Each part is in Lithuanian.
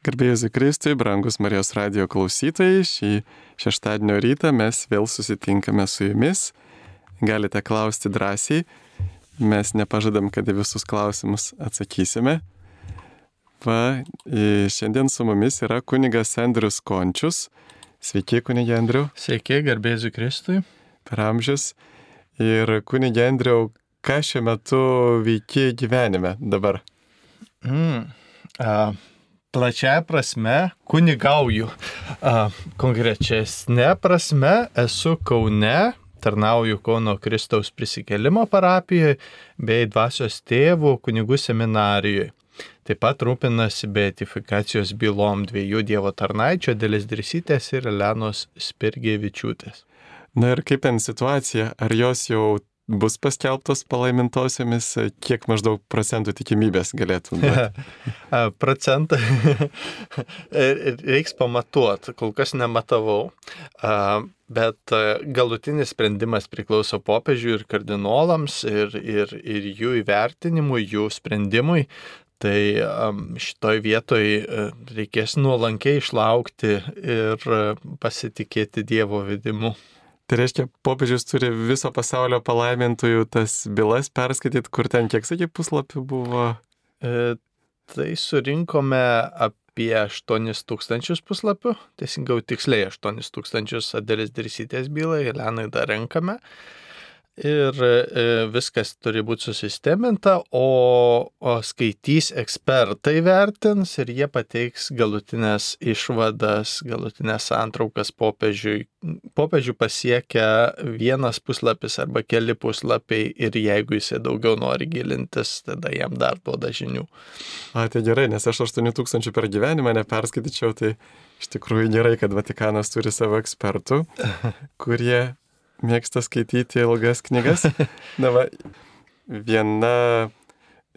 Garbėjus Kristui, brangus Marijos radio klausytojai, šį šeštadienio rytą mes vėl susitinkame su jumis. Galite klausti drąsiai, mes nepažadam, kad į visus klausimus atsakysime. Va, šiandien su mumis yra kunigas Andrius Končius. Sveiki, kunigė Andriu. Sveiki, garbėsiu Kristui. Per amžius. Ir kunigė Andriu, ką šiuo metu veiki gyvenime dabar? Mm. Uh, plačiaja prasme kunigauju. Konkrečesnė prasme esu Kaune, tarnauju Kauno Kristaus prisikelimo parapijoje bei dvasios tėvų kunigų seminarijoje. Taip pat rūpinasi beatifikacijos bylom dviejų Dievo tarnaičio Dėlis Drisytės ir Lenos Spirgėvičiūtės. Na ir kaip ten situacija? Ar jos jau bus paskelbtos palaimintosiomis, kiek maždaug procentų tikimybės galėtų būti? Procentą reiks pamatuoti, kol kas nematavau, bet galutinis sprendimas priklauso popiežiui ir kardinolams ir, ir, ir jų įvertinimui, jų sprendimui. Tai šitoj vietoj reikės nuolankiai išlaukti ir pasitikėti Dievo vedimu. Tai reiškia, popiežius turi viso pasaulio palaimintųjų tas bylas perskaityti, kur ten kiek, sakyk, puslapių buvo? E, tai surinkome apie 8000 puslapių, teisingiau tiksliai 8000 Adelis Dirsytės bylai, Lenai dar renkame. E, ir e, viskas turi būti susisteminta, o, o skaitys ekspertai vertins ir jie pateiks galutinės išvadas, galutinės santraukas popiežiui. Popiežių pasiekia vienas puslapis arba keli puslapiai ir jeigu jisai daugiau nori gilintis, tada jam dar duoda žinių. A, tai gerai, nes aš 8000 per gyvenimą neperskaityčiau, tai iš tikrųjų gerai, kad Vatikanas turi savo ekspertų, kurie mėgsta skaityti ilgas knygas. Na, va, viena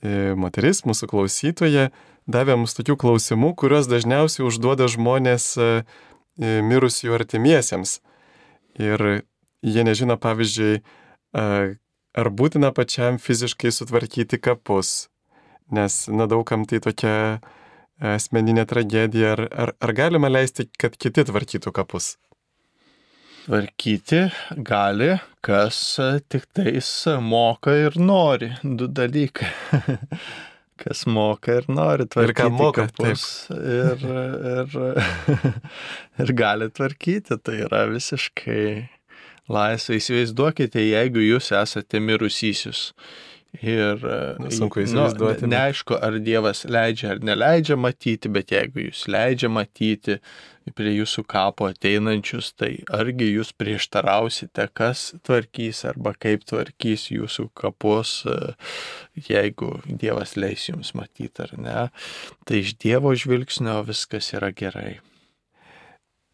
e, moteris, mūsų klausytoja, davė mums tokių klausimų, kuriuos dažniausiai užduoda žmonės e, e mirusių artimiesiems. Ir jie nežino, pavyzdžiui, ar būtina pačiam fiziškai sutvarkyti kapus, nes, na, daugam tai tokia asmeninė tragedija, ar, ar, ar galima leisti, kad kiti tvarkytų kapus? Tvarkyti gali, kas tik tais moka ir nori. Du dalykai. kas moka ir nori tvarkyti. Ir ką moka. Kapus, ir, ir, ir gali tvarkyti. Tai yra visiškai laisvai. Įsivaizduokite, jeigu jūs esate mirusysius. Ir nu, sunku įsivaizduoti. Nu, neaišku, ar Dievas leidžia ar neleidžia matyti, bet jeigu jūs leidžia matyti, prie jūsų kapo ateinančius, tai argi jūs prieštarausite, kas tvarkys arba kaip tvarkys jūsų kapus, e, jeigu Dievas leis jums matyti ar ne. Tai iš Dievo žvilgsnio viskas yra gerai.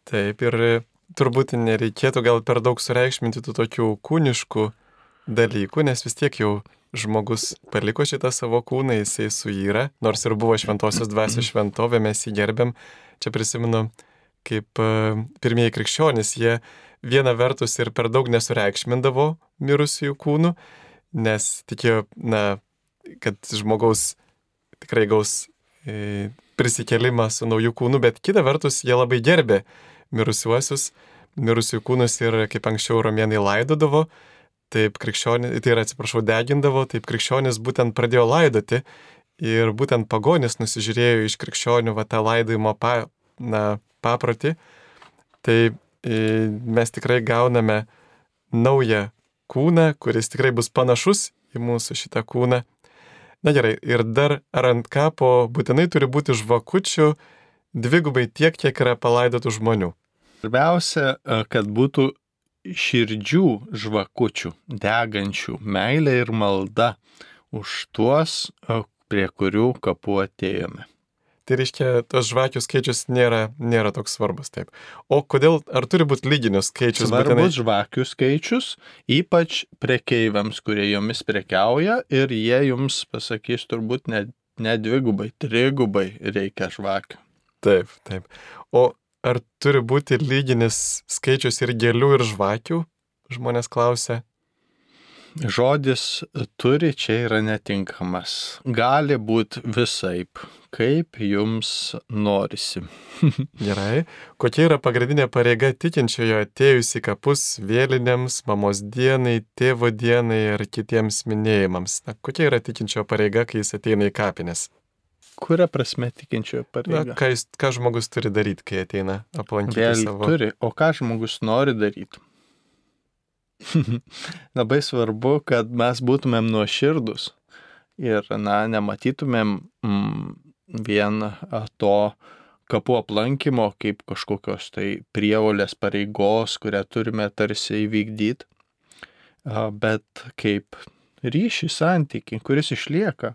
Taip ir turbūt nereikėtų gal per daug sureikšminti tų tokių kūniškų dalykų, nes vis tiek jau žmogus paliko šitą savo kūną, jisai suyra, nors ir buvo šventosios dvasios šventovė, mes jį gerbėm. Čia prisimenu, kaip e, pirmieji krikščionys, jie viena vertus ir per daug nesureikšmindavo mirusiųjų kūnų, nes tikėjo, na, kad žmogaus tikrai gaus e, prisikelimą su naujų kūnų, bet kita vertus jie labai gerbė mirusiuosius, mirusiųjų kūnus ir kaip anksčiau romėnai laidodavo, taip krikščionis, tai yra atsiprašau, degindavo, taip krikščionis būtent pradėjo laidoti ir būtent pagonis nusižiūrėjo iš krikščionių va tą laidojimo pa, na, paprotį, tai e, mes tikrai gauname naują kūną, kuris tikrai bus panašus į mūsų šitą kūną. Na gerai, ir dar ar ant kapo būtinai turi būti žvakučių dvigubai tiek, kiek yra palaidotų žmonių. Svarbiausia, e, kad būtų širdžių žvakučių, degančių meilė ir malda už tuos, e, prie kurių kapų atėjome. Tai reiškia, tas žvakių skaičius nėra, nėra toks svarbus taip. O kodėl, ar turi būti lyginius skaičius? Svarbus būtinai? žvakių skaičius, ypač prekeiviams, kurie jomis prekiauja ir jie jums pasakys turbūt ne, ne dvigubai, trigubai reikia žvakių. Taip, taip. O ar turi būti lyginis skaičius ir gėlių ir žvakių? Žmonės klausia. žodis turi čia yra netinkamas. Gali būti visaip, kaip jums norisi. Gerai. Kokia yra pagrindinė pareiga tikinčiojo atėjus į kapus vėlinėms, mamos dienai, tėvo dienai ar kitiems minėjimams? Na, kokia yra tikinčiojo pareiga, kai jis ateina į kapines? Kuria prasme tikinčiojo Na, pareiga? ką, jis, ką žmogus turi daryti, kai ateina aplankyti Vėl savo... turi, o ką žmogus nori daryti? Labai svarbu, kad mes būtumėm nuoširdus ir, na, nematytumėm mm, vien to kapų aplankimo kaip kažkokios tai prievolės pareigos, kurią turime tarsi įvykdyti, bet kaip ryšį santyki, kuris išlieka,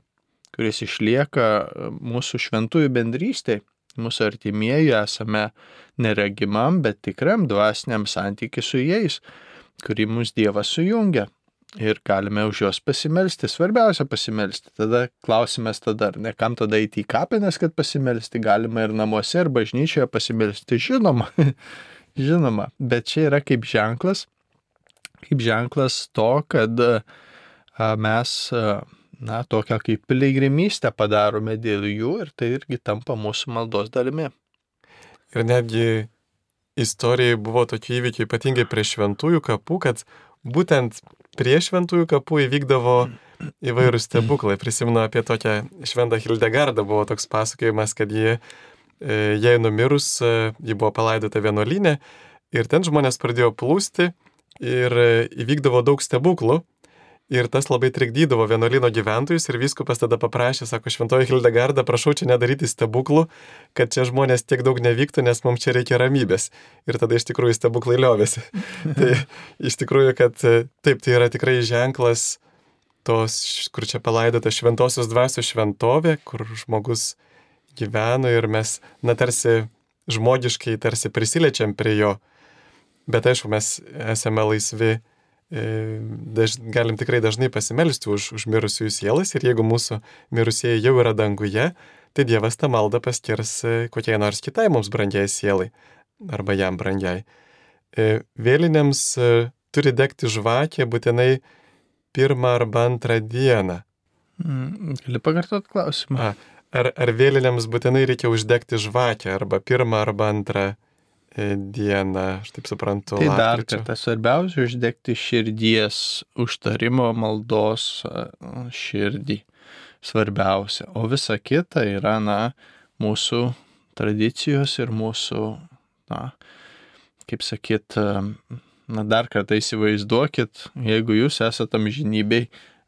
kuris išlieka a, mūsų šventųjų bendrystėje. Mūsų artimieji esame neregimam, bet tikram dvasiniam santykiui su jais kurį mums Dievas sujungia. Ir galime už juos pasimelsti. Svarbiausia pasimelsti. Tada klausimas tada, ar ne kam tada eiti į kapines, kad pasimelsti. Galima ir namuose, ir bažnyčioje pasimelsti. Žinoma. Žinoma. Bet čia yra kaip ženklas. Kaip ženklas to, kad a, mes, a, na, tokią kaip piligrimystę padarome dėl jų ir tai irgi tampa mūsų maldos dalimi. Ir netgi istorijai buvo tokie įvykiai, ypatingai prie šventųjų kapų, kad būtent prie šventųjų kapų įvykdavo įvairūs stebuklai. Prisimenu apie tokią šventą Hildegardą, buvo toks pasakojimas, kad jie, e, jai numirus, e, ji buvo palaidota vienuolinė ir ten žmonės pradėjo plūsti ir e, įvykdavo daug stebuklų. Ir tas labai trikdydavo vienuolino gyventojus ir viskupas tada paprašė, sako, šventoji Hildegarda, prašau čia nedaryti stebuklų, kad čia žmonės tiek daug nevyktų, nes mums čia reikia ramybės. Ir tada iš tikrųjų stebuklai liovėsi. tai iš tikrųjų, kad e, taip, tai yra tikrai ženklas tos, kur čia palaidota šventosios dvasios šventovė, kur žmogus gyveno ir mes, na, tarsi žmogiškai, tarsi prisiliečiam prie jo. Bet aišku, mes esame laisvi daž, galim tikrai dažnai pasimelsti už, už mirusiųjų sielas ir jeigu mūsų mirusieji jau yra danguje, tai Dievas tą maldą paskirs e, kokiai nors kitai mums brangiai sielai arba jam brangiai. E, Vėlinėms turi degti žvakė būtinai pirmą arba antrą dieną. Mm, Gali pakartot klausimą. A, ar, ar vėlinėms būtinai reikia uždegti žvakę arba pirmą arba antrą e, dieną, aš taip suprantu. Tai dar lapkričio. kartą svarbiausia uždegti širdies užtarimo maldos širdį. Svarbiausia. O visa kita yra, na, mūsų tradicijos ir mūsų, na, kaip sakyt, na, dar kartą įsivaizduokit, jeigu jūs esate amžinybei,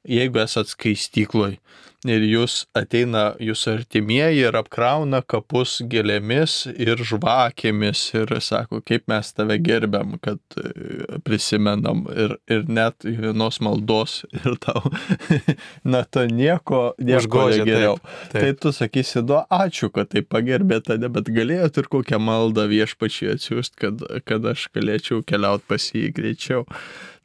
jeigu esate skaistykloj ir jūs ateina jūsų artimieji ir apkrauna kapus gėlėmis ir žvakėmis ir sako, kaip mes tave gerbiam, kad e, prisimenam ir, ir net vienos maldos ir tau, na, to nieko, nieko Užgožia, geriau. taip, Tai taip. tu sakysi, du, ačiū, kad tai pagerbė tave, bet galėjot ir kokią maldą viešpačiai atsiųst, kad, kad aš galėčiau keliauti pas jį greičiau.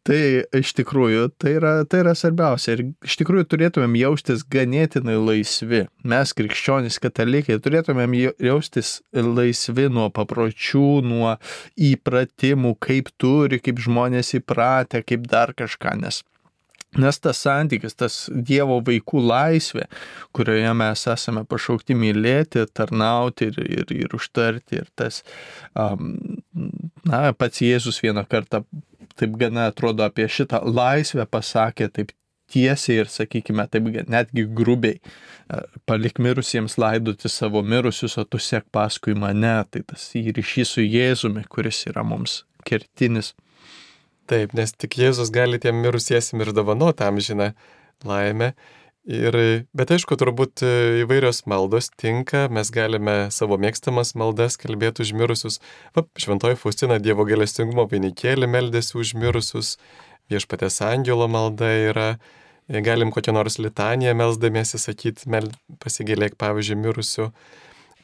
Tai iš tikrųjų, tai yra, tai yra svarbiausia. Ir iš tikrųjų turėtumėm jaustis ganėtinai laisvi. Mes, krikščionys katalikai, turėtumėm jau- jaustis laisvi nuo papročių, nuo įpratimų, kaip turi, kaip žmonės įpratę, kaip dar kažką. Nes Nes tas santykis, tas Dievo vaikų laisvė, kurioje mes esame pašaukti mylėti, tarnauti ir, ir, ir užtarti. Ir tas, um, na, pats Jėzus vieną kartą taip gana atrodo apie šitą laisvę pasakė taip tiesiai ir, sakykime, taip netgi grubiai. Palik mirusiems laidoti savo mirusius, o tu sek paskui mane. Tai tas ryšys su Jėzumi, kuris yra mums kertinis. Taip, nes tik Jėzus gali tiem mirusiesim ir dovanoti amžiną laimę. Ir, bet aišku, turbūt e, įvairios maldos tinka, mes galime savo mėgstamas maldas kalbėti už mirusius. Va, šventoji Faustina Dievo galestingumo vainikėlį meldėsi už mirusius, viešpatės angelo malda yra, e, galim kokią nors litaniją melsdamiesi sakyti, mel, pasigėlėk pavyzdžiui mirusių.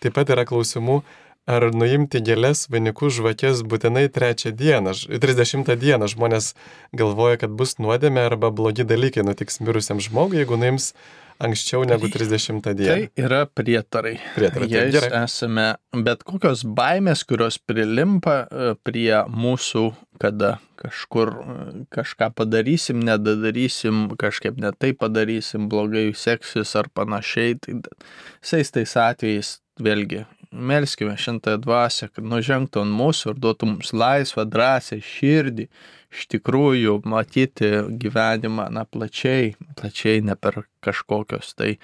Taip pat yra klausimų, ar nuimti gėlės, vainikus, žvakės būtinai trečią dieną, 30 dieną. Žmonės galvoja, kad bus nuodėmė arba blogi dalykai nutiks mirusiam žmogui, jeigu nuims anksčiau negu 30 dieną. Tai yra prietarai. Prietarai, Jais gerai. esame, bet kokios baimės, kurios prilimpa e, prie mūsų, kada kažkur e, kažką padarysim, nedadarysim, kažkaip netai padarysim, blogai seksis ar panašiai, tai visais tais atvejais vėlgi melskime šintąją dvasę, kad nužengtų ant mūsų ir duotų mums laisvą, drąsę, širdį, iš tikrųjų matyti gyvenimą, na, plačiai, plačiai, ne per kažkokios tai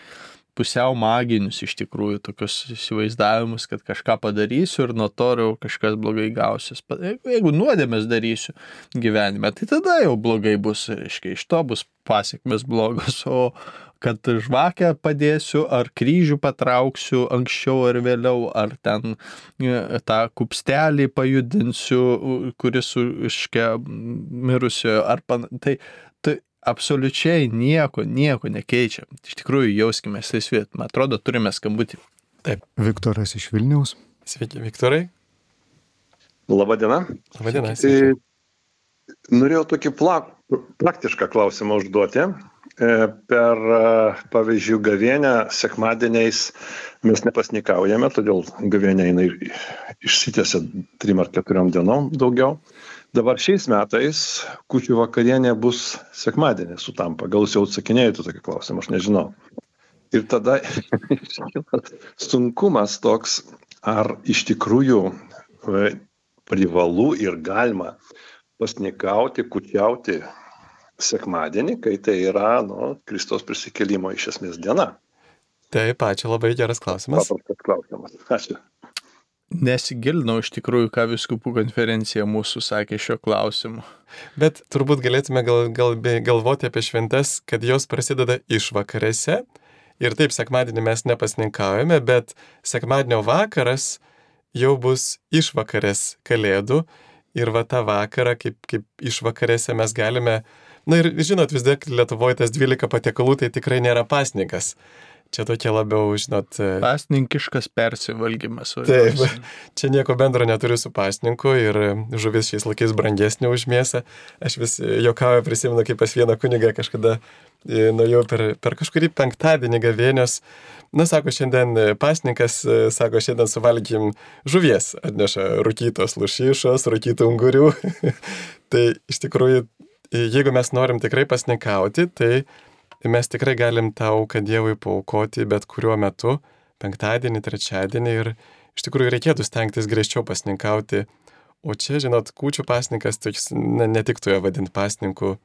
pusiau maginius iš tikrųjų tokius įsivaizdavimus, kad kažką padarysiu ir nuo to jau kažkas blogai gausis. Jeigu nuodėmės darysiu gyvenime, tai tada jau blogai bus, reiškia, iš to bus pasiekmes blogos, o kad žvakę padėsiu, ar kryžių patrauksiu anksčiau ar vėliau, ar ten e, tą kupstelį pajudinsiu, kuris iškia mirusiojo, ar pan... Tai, tai absoliučiai nieko, nieko nekeičia. Iš tikrųjų, jauskime laisvė. Man atrodo, turime skambutį. Viktoras iš Vilniaus. Sveiki, Viktorai. Labadiena. E, sveiki. Norėjau tokį pla, praktišką klausimą užduoti. E, Per, e, pavyzdžiui, gavienę sekmadieniais mes nepasnikaujame, todėl gavienė jinai išsitėsia trim ar keturiom dienom daugiau. Dabar šiais metais kučių vakarienė bus sekmadienė sutampa. Gal jūs jau atsakinėjate tokį klausimą, aš nežinau. Ir tada sunkumas toks, ar iš tikrųjų e, privalu ir galima pasnikauti, kučiauti sekmadienį, kai tai yra nu, Kristos prisikelimo iš esmės diena. Taip, ačiū, labai geras klausimas. Paprastas klausimas. Ačiū. Nesigilinau iš tikrųjų, ką viskupų konferencija mūsų sakė šio klausimu. Bet turbūt galėtume gal, gal, galvoti apie šventes, kad jos prasideda išvakarėse. Ir taip, sekmadienį mes nepasninkaujame, bet sekmadienio vakaras jau bus išvakarės kalėdų. Ir va tą vakarą, kaip, kaip išvakarėse mes galime, na ir žinot, vis tiek Lietuvoje tas 12 patiekalų tai tikrai nėra pasnikas. Čia tokie labiau, žinot, Pasninkiškas persivalgymas. Taip, čia nieko bendro neturiu su pasninku ir žuvis šiais laikais brangesnė už mėsą. Aš vis jokauju, prisimenu, kaip pas vieną kunigą kažkada e, nuėjau per, per kažkurį penktadienį gavėnios. Na, sako, šiandien pasninkas, e, sako, šiandien suvalgym žuvies, atneša rūkytos lušyšos, rūkytų ungurių. tai iš tikrųjų, e, jeigu mes norim tikrai pasnikauti, tai mes tikrai galim tau, kad Dievui paukoti bet kuriuo metu, penktadienį, trečiadienį ir iš tikrųjų reikėtų stengtis griežčiau pasninkauti. O čia, žinot, kūčių pasninkas, toks, ne, netiktų jo vadinti pasninku,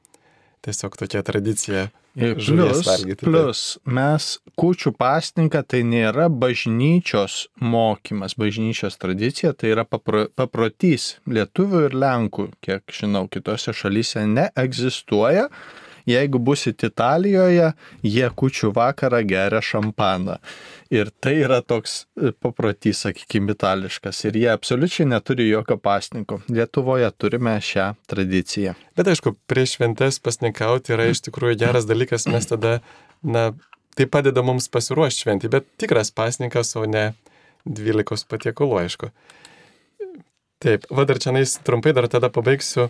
tiesiog tokia tradicija. Plus, plus mes kučių pasninką tai nėra bažnyčios mokymas, bažnyčios tradicija, tai yra papro, paprotys lietuvių ir lenkų, kiek žinau, kitose šalyse neegzistuoja. Jeigu busit Italijoje, jie kučių vakarą geria šampaną. Ir tai yra toks e, paprotys, sakykime, itališkas. Ir jie absoliučiai neturi jokio pasninko. Lietuvoje turime šią tradiciją. Bet aišku, prieš šventes pasninkauti yra iš tikrųjų geras dalykas, mes tada, na, tai padeda mums pasiruošti šventį, bet tikras pasninkas, o ne 12 patiekalų, aišku. Taip, va dar čia nais trumpai dar tada pabaigsiu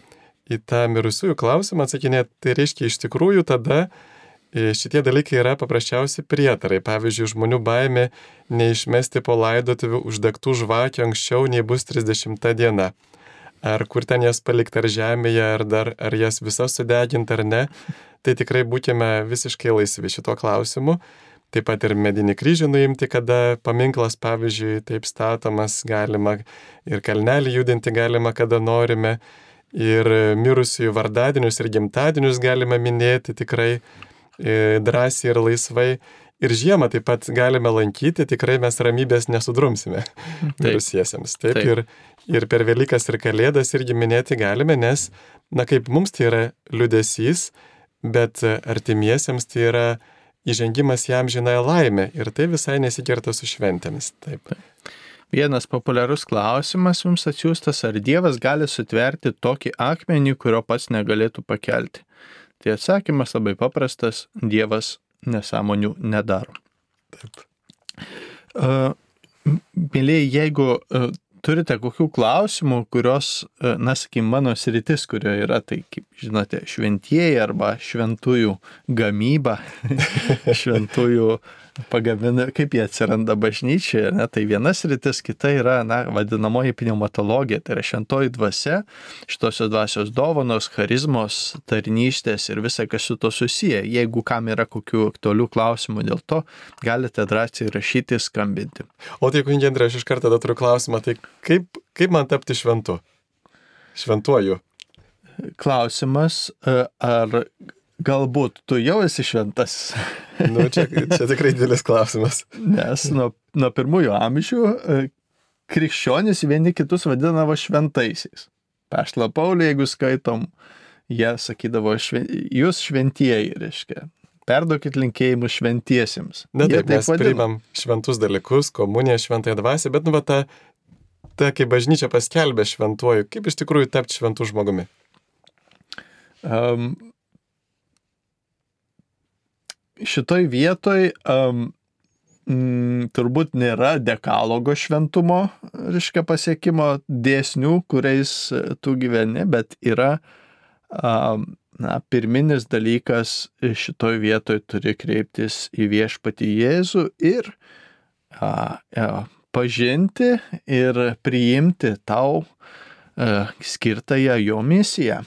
į tą mirusiųjų klausimą atsakinėti. Tai reiškia, iš tikrųjų tada e, šitie dalykai yra paprasčiausi prietarai. Pavyzdžiui, žmonių baimė neišmesti po laidotuvių uždegtų žvakių anksčiau nei bus 30 diena. Ar kur ten jas palikti, ar žemėje, ar, dar, ar jas visas sudeginti, ar ne. Tai tikrai būkime visiškai laisvi šito klausimu. Taip pat ir medinį kryžių nuimti, kada paminklas, pavyzdžiui, taip statomas galima ir kalnelį judinti galima, kada norime. Ir mirusiųjų vardadienius ir gimtadienius galime minėti tikrai e, drąsiai ir laisvai. Ir žiemą taip pat galime lankyti, tikrai mes ramybės nesudrumsime mirusiesiems. Taip, Taip. Ir, ir per Velykas ir Kalėdas irgi minėti galime, nes, na kaip mums tai yra liudesys, bet artimiesiems tai yra įžengimas jam žinai laimę ir tai visai nesikerta su šventėmis. Taip. Vienas populiarus klausimas jums atsiųstas, ar Dievas gali sutverti tokį akmenį, kurio pats negalėtų pakelti. Tai atsakymas labai paprastas - Dievas nesąmonių nedaro. Taip. Uh, mėlyje, jeigu e, turite kokių klausimų, kurios, e, na, sakykim, mano sritis, kurioje yra, tai, kaip žinote, šventieji arba šventųjų gamyba, šventųjų pagamina, kaip jie atsiranda bažnyčioje, ne? tai vienas rytis, kita yra, na, vadinamoji pneumatologija, tai yra šventoji dvasia, šitosios dvasios dovanos, charizmos, tarnystės ir visa, kas su to susiję. Jeigu kam yra kokių aktualių klausimų dėl to, galite drąsiai rašyti, skambinti. O tai, kunigė Andrė, aš iš karto tada turiu klausimą, tai kaip, kaip man tapti šventu? Šventuoju. Klausimas, e, ar galbūt tu jau esi šventas? Nu, čia, čia tikrai didelis klausimas. Nes nuo, nuo pirmųjų amžių e, krikščionys vieni kitus vadinavo šventaisiais. Paštla Paulė, jeigu skaitom, jie sakydavo, šven, jūs šventieji, reiškia. Perduokit linkėjimus šventiesiems. Na Jie taip, mes vadino. priimam šventus dalykus, komuniją, šventąją dvasę, bet nu, va, ta, ta, kai bažnyčia paskelbė šventuoju, kaip iš tikrųjų tapti šventų žmogumi? Um, šitoj vietoj um, mm, turbūt nėra dekalogo šventumo, reiškia pasiekimo dėsnių, kuriais e, tu gyveni, bet yra um, na, pirminis dalykas šitoj vietoj turi kreiptis į viešpatį Jėzų ir a, a, pažinti ir priimti tau a, skirtąją jo misiją.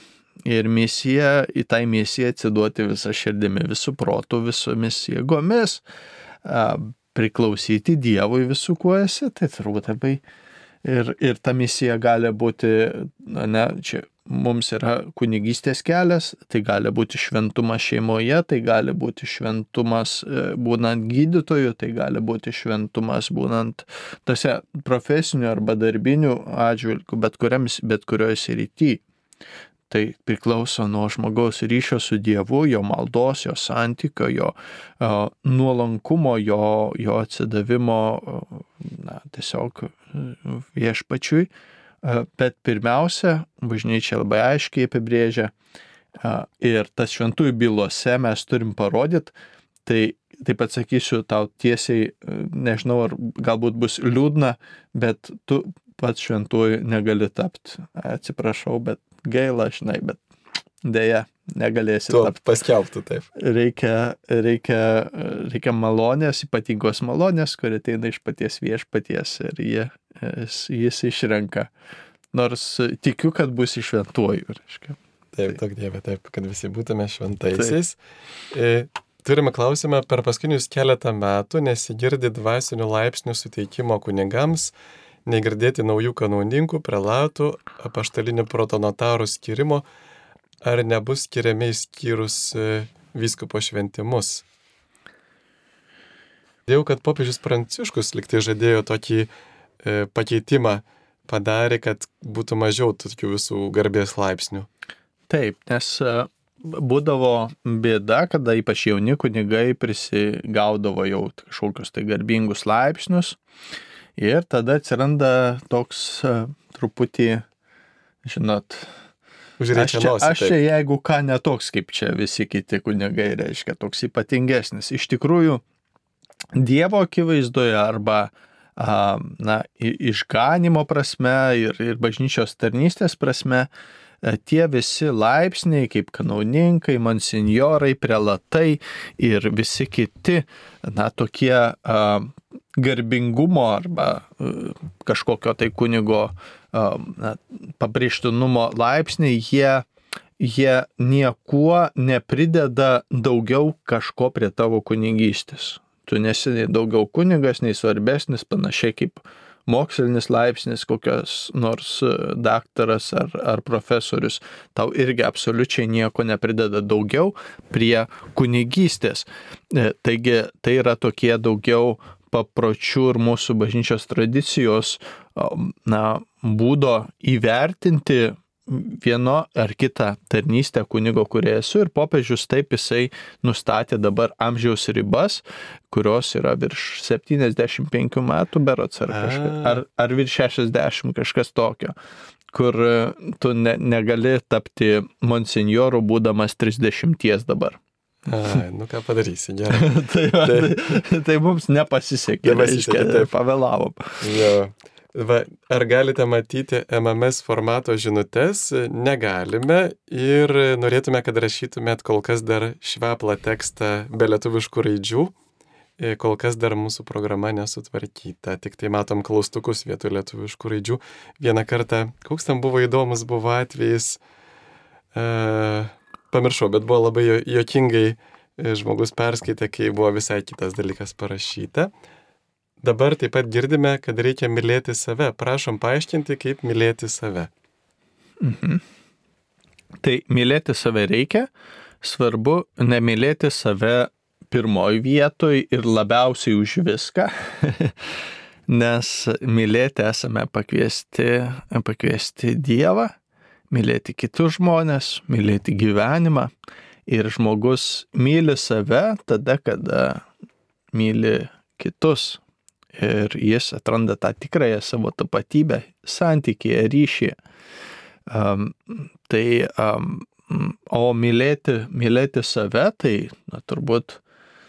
Ir misija, į tą misiją atsiduoti visą širdimi, visų protų, visomis jėgomis, priklausyti Dievui visų, kuo esi, tai turbūt labai. Ir, ir ta misija gali būti, na, ne, čia mums yra kunigystės kelias, tai gali būti šventumas šeimoje, tai gali būti šventumas e, būnant gydytoju, tai gali būti šventumas būnant tose profesinių arba darbinių atžvilgių, bet, kuriams, bet kurioje srityje. Tai priklauso nuo žmogaus ryšio su Dievu, jo maldos, jo santykio, jo uh, nuolankumo, jo, jo atsidavimo uh, na, tiesiog viešpačiui. Uh, bet pirmiausia, bažnyčia labai aiškiai apibrėžia ir tas šventųjų bylose mes turim parodyti, tai taip atsakysiu tau tiesiai, nežinau, ar galbūt bus liūdna, bet tu pats šventųjų negali tapti. Atsiprašau, bet gaila, žinai, bet dėja negalėsi tapti. paskelbtų taip. Reikia, reikia, reikia malonės, ypatingos malonės, kuri ateina iš paties viešpaties ir jie, jis, jis išrenka. Nors tikiu, kad bus išventuoju. Reiškia. Taip, daug dievė, taip, kad visi būtume šventaisiais. E, Turime klausimą, per paskutinius keletą metų nesigirdi dvasinių laipsnių suteikimo kunigams, negirdėti naujų kanonininkų, prelatų, apaštalinių protonotarų skirimo, ar nebus skiriami įskyrus e, vyskupo šventimus. Dėjau, kad popiežius Pranciškus liktai žadėjo tokį e, pakeitimą padarė, kad būtų mažiau tokių visų garbės laipsnių. Taip, nes e, būdavo bėda, kada ypač jauni kunigai prisigaudavo jau kažkokius tai garbingus laipsnius ir tada atsiranda toks e, truputį, žinot, Aš Užreikia čia, nosį. aš čia jeigu ką netoks kaip čia visi kiti kunigai, reiškia toks ypatingesnis. Iš tikrųjų, Dievo akivaizdoje arba a, na, išganimo prasme ir, ir bažnyčios tarnystės prasme, e, tie visi laipsniai kaip kanauninkai, monsinjorai, prelatai ir visi kiti, na, tokie a, garbingumo arba e, kažkokio tai kunigo na, pabrėžtinumo laipsniai, jie, jie niekuo neprideda daugiau kažko prie tavo kunigystės. Tu nesi nei daugiau kunigas, nei svarbesnis, panašiai kaip mokslinis laipsnis, kokios nors e, daktaras ar, ar profesorius, tau irgi absoliučiai nieko neprideda daugiau prie kunigystės. E, Taigi tai yra tokie daugiau papročių ir mūsų bažnyčios tradicijos na, būdo įvertinti vieno ar kitą tarnystę kunigo, kurie esu ir popiežius taip jisai nustatė dabar amžiaus ribas, kurios yra virš 75 metų berots ar, kažka, ar, ar virš 60 kažkas tokio kur e, tu ne, negali tapti monsinjoru būdamas 30 dabar. Ai, nu ką padarysi, gerai. tai, va, tai, tai mums nepasisekė, reiškia, taip. pavėlavom. Jo. Va, ar galite matyti MMS formato žinutės? Negalime ir norėtume, kad rašytumėt kol kas dar šveplą tekstą be lietuviškų raidžių. E, Kol kas dar mūsų programa nesutvarkyta, tik tai matom klaustukus vietoj lietuviškų raidžių. Vieną kartą, koks ten buvo įdomus buvo atvejis, e, pamiršau, bet buvo labai jo- jokingai e, žmogus perskaitė, kai buvo visai kitas dalykas parašyta. Dabar taip pat girdime, kad reikia mylėti save. Prašom paaiškinti, kaip mylėti save. Tai mylėti save reikia, svarbu nemylėti save pirmoji vietoj ir labiausiai už viską, nes mylėti esame pakviesti, pakviesti Dievą, mylėti kitus žmonės, mylėti gyvenimą ir žmogus myli save tada, kada myli kitus. Ir jis atranda tą tikrąją savo tapatybę, santykėje, ryšyje. Um, tai, um, o mylėti, mylėti save, tai na, turbūt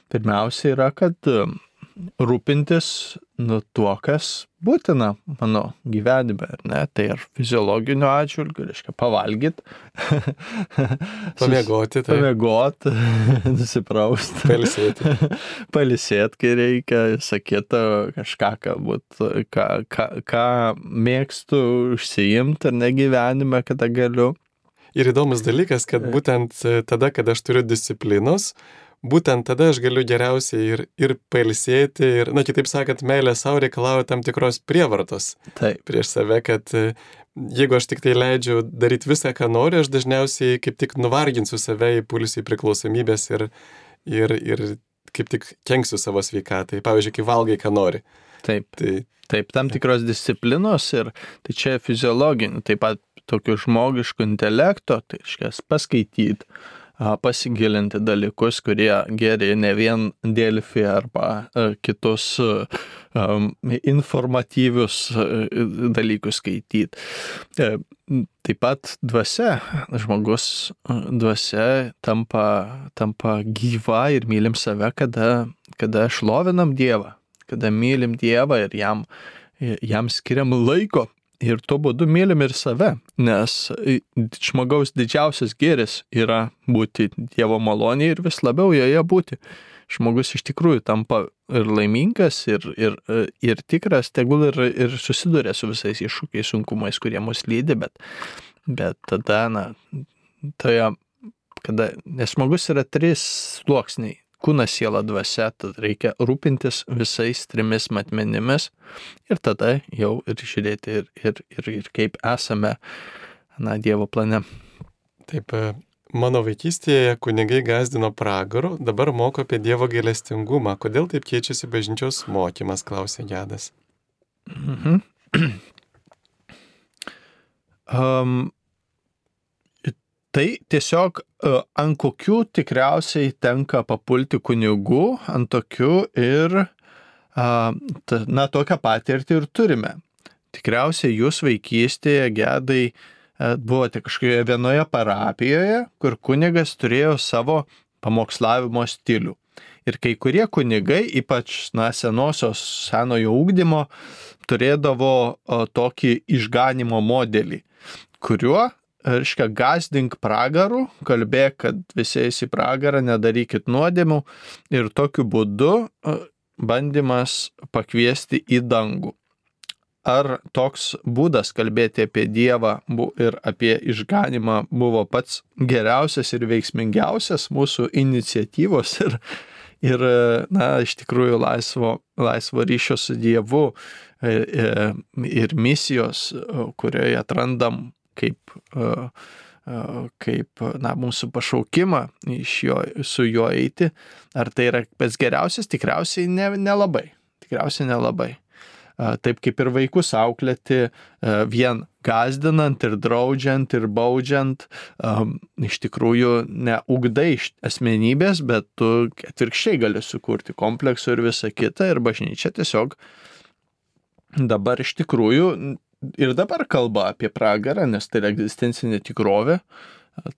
pirmiausia yra, kad um, rūpintis nu, tuo, kas būtina mano gyvenime, ar ne? Tai ar fiziologiniu atžvilgiu, reiškia pavalgyti, Pamiegoti, tai pamiegot, nusiprausti, pailsėti. palisėt, kai reikia, sakyta kažką, galbūt, ką, ką, ką mėgstu užsiimti ar negyvenime, kada galiu. Ir įdomus dalykas, kad būtent e, tada, kada aš turiu disciplinos, būtent tada aš galiu geriausiai ir, ir pailsėti, ir, na, kitaip sakant, meilė savo reikalauja tam tikros prievartos Taip, prieš save, kad e, jeigu aš tik tai leidžiu daryti visą, ką noriu, aš dažniausiai kaip tik nuvarginsiu save, į priklausomybės ir, ir, ir kaip tik kenksiu savo sveikatai. Pavyzdžiui, kai valgai, ką nori. taip. Tai Taip, tam tikros disciplinos ir tai čia fiziologinių, taip pat tokių žmogiškų intelekto, tai iškės paskaityti, pasigilinti dalykus, kurie geri ne vien Delfi arba kitus informatyvius dalykus skaityti. E, Taip pat dvasia, žmogus dvasia tampa, tampa gyva ir mylim save, kada, kada šlovinam Dievą, kada mylim Dievą ir jam, jam skiriam laiko. Ir tuo būdu mylim ir save, nes žmogaus didžiausias gėris yra būti Dievo malonėje ir vis labiau joje būti. Žmogus iš tikrųjų tampa ir laimingas, ir, ir, ir tikras, tegul ir, ir susiduria su visais iššūkiais, sunkumais, kurie mus lydi, bet, bet tada, na, toje, kada, nes žmogus yra trys sluoksniai kūnas, siela, dvasia, tad reikia rūpintis visais trimis matmenimis ir tada jau ir žiūrėti ir, ir, ir, ir kaip esame, na, Dievo plane. Taip, e, mano vaikystėje kunigai gazdino pragaru, dabar moko apie Dievo gailestingumą. Kodėl taip keičiasi bažnyčios mokymas, klausė Gedas. Mhm. Um, tai tiesiog uh, ant kokių tikriausiai tenka papulti kunigų, ant tokių ir, na, tokią patirtį ir turime. Tikriausiai jūs vaikystėje gedai uh, buvote kažkokioje vienoje parapijoje, kur kunigas turėjo savo pamokslavimo stilių. Ir kai kurie kunigai, ypač na, senosios senojo ūkdymo, turėdavo o, tokį išganimo modelį, kuriuo, reiškia, gazdink pragarų, kalbėk, kad visi eis į pragarą, nedarykit nuodėmų ir tokiu būdu bandymas pakviesti į dangų. Ar toks būdas kalbėti apie Dievą ir apie išganimą buvo pats geriausias ir veiksmingiausias mūsų iniciatyvos ir, ir na, iš tikrųjų laisvo, laisvo ryšio su Dievu e, e, ir misijos, kurioje atrandam kaip, kaip na, mūsų pašaukimą jo, su juo eiti, ar tai yra pats geriausias, tikriausiai ne, nelabai. Tikriausiai nelabai. Taip kaip ir vaikus auklėti vien gazdinant ir draudžiant ir baudžiant, um, iš tikrųjų neugdai asmenybės, bet tu atvirkščiai gali sukurti kompleksų ir visą kitą ir bažnyčia tiesiog dabar iš tikrųjų ir dabar kalba apie pragarą, nes tai yra egzistencinė tikrovė,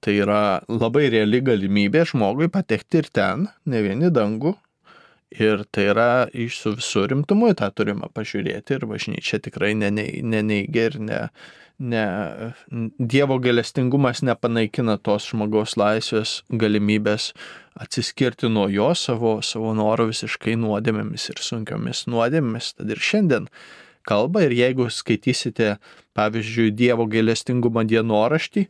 Tai yra labai reali galimybė žmogui patekti ir ten, ne vieni dangų. Ir tai yra iš su visų rimtumu tą turime pažiūrėti ir bažnyčia tikrai neneigia ir ne, ne, Dievo galestingumas nepanaikina tos žmogaus laisvės galimybės atsiskirti nuo jo savo, savo noro visiškai nuodėmėmis ir sunkiomis nuodėmėmis. Tad ir šiandien kalba ir jeigu skaitysite, pavyzdžiui, Dievo gailestingumo dienoraštį,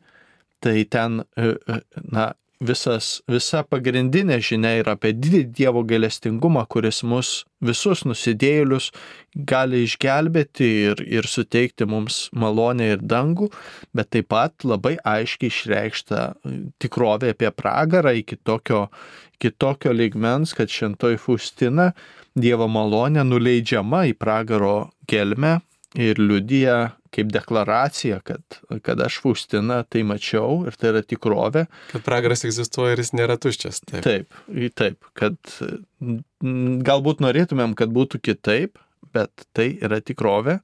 tai ten, e, e, na, visas, visa pagrindinė žinia yra apie didį Dievo gailestingumą, kuris mus visus nusidėlius gali išgelbėti ir, ir suteikti mums malonę ir dangų, bet taip pat labai aiškiai išreikšta tikrovė apie pragarą iki tokio, iki tokio ligmens, kad šentoji Faustina Dievo malonė nuleidžiama į pragaro gelmę ir liudija kaip deklaracija, kad, kad aš Faustina tai mačiau ir tai yra tikrovė. Kad pragaras egzistuoja ir jis nėra tuščias. Taip, taip, taip kad galbūt norėtumėm, kad būtų kitaip, bet tai yra tikrovė,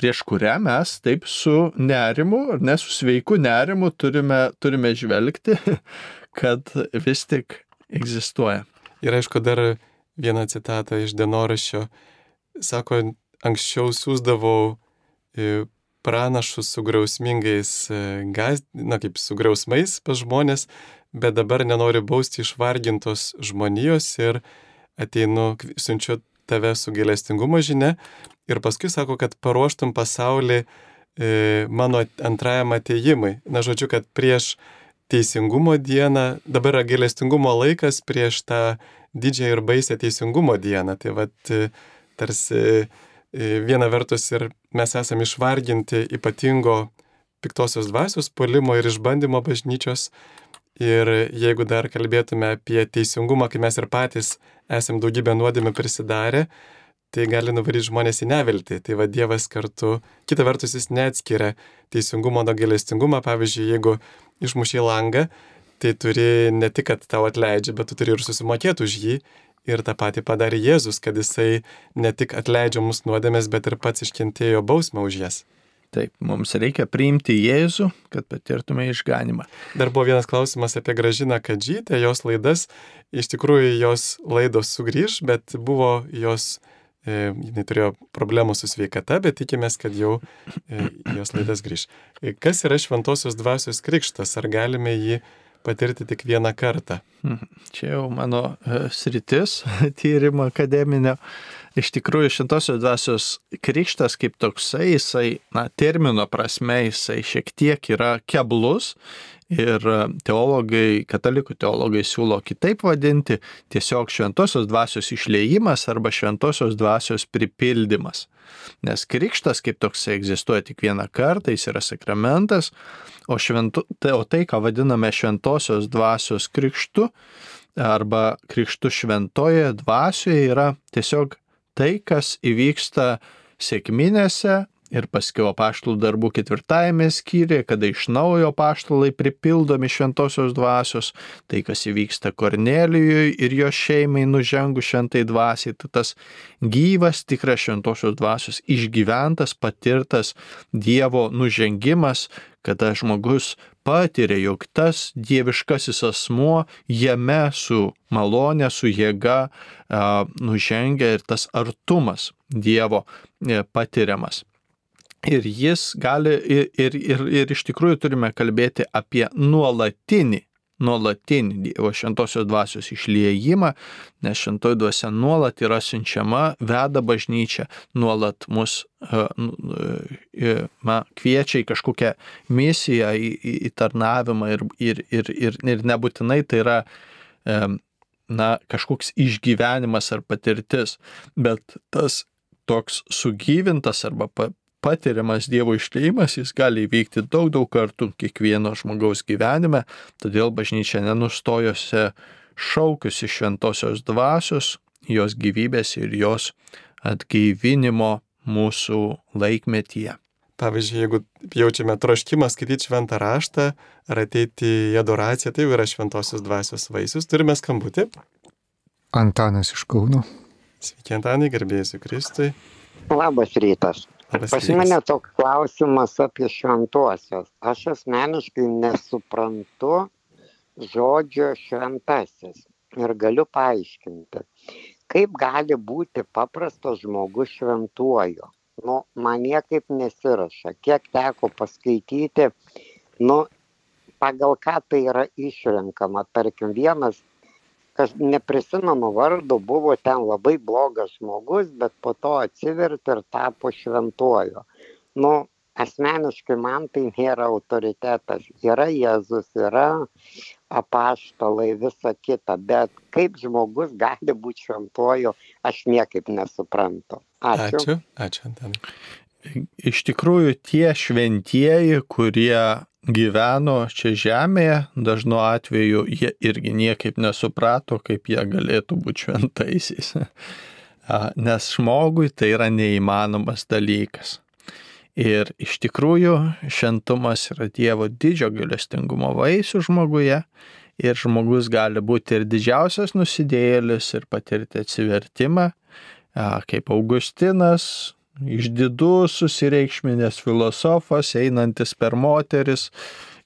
prieš kurią mes taip su nerimu, ar ne su sveiku nerimu turime, turime žvelgti, kad vis tik egzistuoja. Ir aišku, dar vieną citatą iš dienoraščio. Sako, anksčiau siūsdavau pranašus su grausmingais, e, gaz, na kaip su grausmais pas žmonės, bet dabar nenoriu bausti išvargintos žmonijos ir ateinu, siunčiu tave su gėlestingumo žinia ir paskui sako, kad paruoštum pasaulį e, mano antrajam ateimui. Na, žodžiu, kad prieš teisingumo dieną, dabar yra gėlestingumo laikas prieš tą didžiąją ir baisę teisingumo dieną. Tai vad e, tarsi viena vertus ir mes esame išvarginti ypatingo piktosios dvasios polimo ir išbandymo bažnyčios. Ir jeigu dar kalbėtume apie teisingumą, kai mes ir patys esame daugybę nuodėmę prisidarę, tai gali nuvaryti žmonės į neviltį. Tai va Dievas kartu, kita vertus jis neatskiria teisingumo nuo gailestingumo. Pavyzdžiui, jeigu išmušiai langą, tai turi ne tik, kad tau atleidžia, bet tu turi ir susimokėti už jį Ir tą patį padarė Jėzus, kad jisai ne tik atleidžia mūsų nuodėmės, bet ir pats iškentėjo bausmę už jas. Taip, mums reikia priimti Jėzų, kad patirtume išganimą. Dar buvo vienas klausimas apie Gražiną Kadžytę, jos laidas. Iš tikrųjų, jos laidos sugrįž, bet buvo jos, e, jinai turėjo problemų su sveikata, bet tikimės, kad jau e, jos laidas grįž. E, kas yra šventosios dvasios krikštas? Ar galime jį patirti tik vieną kartą. Mhm. Čia jau mano e, sritis tyrimo akademinio. Iš tikrųjų, šintosios dvasios krikštas kaip toksai, jisai, na, termino prasme, jisai šiek tiek yra keblus ir e, teologai, katalikų teologai siūlo kitaip vadinti tiesiog šventosios dvasios išleimas arba šventosios dvasios pripildymas. Nes krikštas kaip toks egzistuoja tik vieną kartą, jis yra sakramentas, o, šventu, tai, o tai, ką vadiname šventosios dvasios krikštu arba krikštu šventoje dvasioje, yra tiesiog tai, kas įvyksta sėkminėse ir paskiau apaštalų darbų ketvirtajame skyriuje, kada iš naujo apaštalai pripildomi šventosios dvasios, tai kas įvyksta Kornelijui ir jo šeimai nužengu šventai dvasiai, tai tas gyvas tikras šventosios dvasios išgyventas, patirtas Dievo nužengimas, kada žmogus patiria, jog tas dieviškasis asmuo jame su malonė, su jėga nužengia ir tas artumas Dievo e, patiriamas. Ir jis gali, ir, ir, ir, ir iš tikrųjų turime kalbėti apie nuolatinį, nuolatinį Dievo šventosios dvasios išliejimą, nes šventoji dvasia nuolat yra siunčiama, veda bažnyčią, nuolat mus uh, uh, ma, kviečia į kažkokią misiją, į, į, į tarnavimą ir, ir, ir, ir, ir nebūtinai tai yra na, kažkoks išgyvenimas ar patirtis, bet tas toks sugyvintas arba patiriamas Dievo išleimas, jis gali įvykti daug, daug kartų kiekvieno žmogaus gyvenime, todėl bažnyčia nenustojose šaukiusi šventosios dvasios, jos gyvybės ir jos atgaivinimo mūsų laikmetyje. Pavyzdžiui, jeigu jaučiame troškimą skaityti šventą raštą ar ateiti į adoraciją, tai jau yra šventosios dvasios vaisius. Turime skambutį. Antanas iš Kauno. Sveiki, Antanai, garbėsiu Kristui. Labas rytas. Pas mane toks klausimas apie šventuosius. Aš asmeniškai nesuprantu žodžio šventasis ir galiu paaiškinti, kaip gali būti paprastas žmogus šventuoju. Nu, man niekaip nesiraša. Kiek teko paskaityti, nu, pagal ką tai yra išrenkama. Tarkim, vienas, kas neprisimenu vardu, buvo ten labai blogas žmogus, bet po to atsivertė ir tapo šventuoju. Nu, asmeniškai man tai nėra autoritetas. Yra Jėzus, yra apaštalai, visa kita, bet kaip žmogus gali būti šventuoju, aš niekaip nesuprantu. Ačiū. Ačiū, ačiū Antanai. Iš tikrųjų, tie šventieji, kurie gyveno čia žemėje, dažnu atveju jie irgi niekaip nesuprato, kaip jie galėtų būti šventaisiais. Nes žmogui tai yra neįmanomas dalykas. Ir iš tikrųjų šventumas yra Dievo didžio gailestingumo vaisių žmoguje. Ir žmogus gali būti ir didžiausias nusidėjėlis ir patirti atsivertimą, kaip Augustinas, išdidus susireikšminės filosofas, einantis per moteris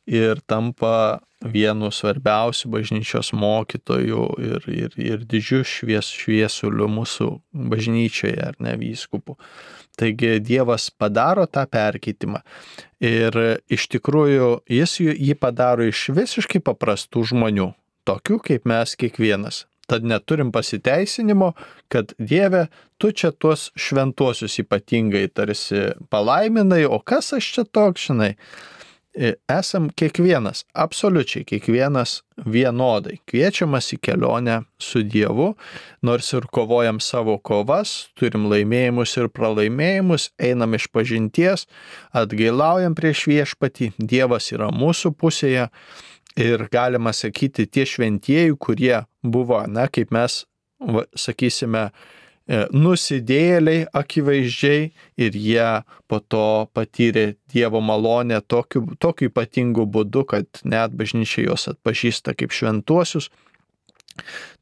ir tampa vienu svarbiausių bažnyčios mokytojų ir, ir, ir didžiu švies, šviesuliu mūsų bažnyčioje, ar ne vyskupų. Taigi Dievas padaro tą perkeitimą ir iš tikrųjų jis jį padaro iš visiškai paprastų žmonių, tokių kaip mes kiekvienas. Tad neturim pasiteisinimo, kad Dieve, tu čia tuos šventuosius ypatingai tarsi palaiminai, o kas aš čia toks, žinai. E, Esam kiekvienas, absoliučiai kiekvienas vienodai kviečiamas į kelionę su Dievu, nors ir kovojam savo kovas, turim laimėjimus ir pralaimėjimus, einam iš pažinties, atgailaujam prieš viešpatį, Dievas yra mūsų pusėje ir galima sakyti tie šventieji, kurie buvo, na, kaip mes va, sakysime, e, nusidėliai akivaizdžiai ir jie po to patyrė Dievo malonę tokiu, tokiu ypatingu būdu, kad net bažnyčia juos atpažįsta kaip šventuosius.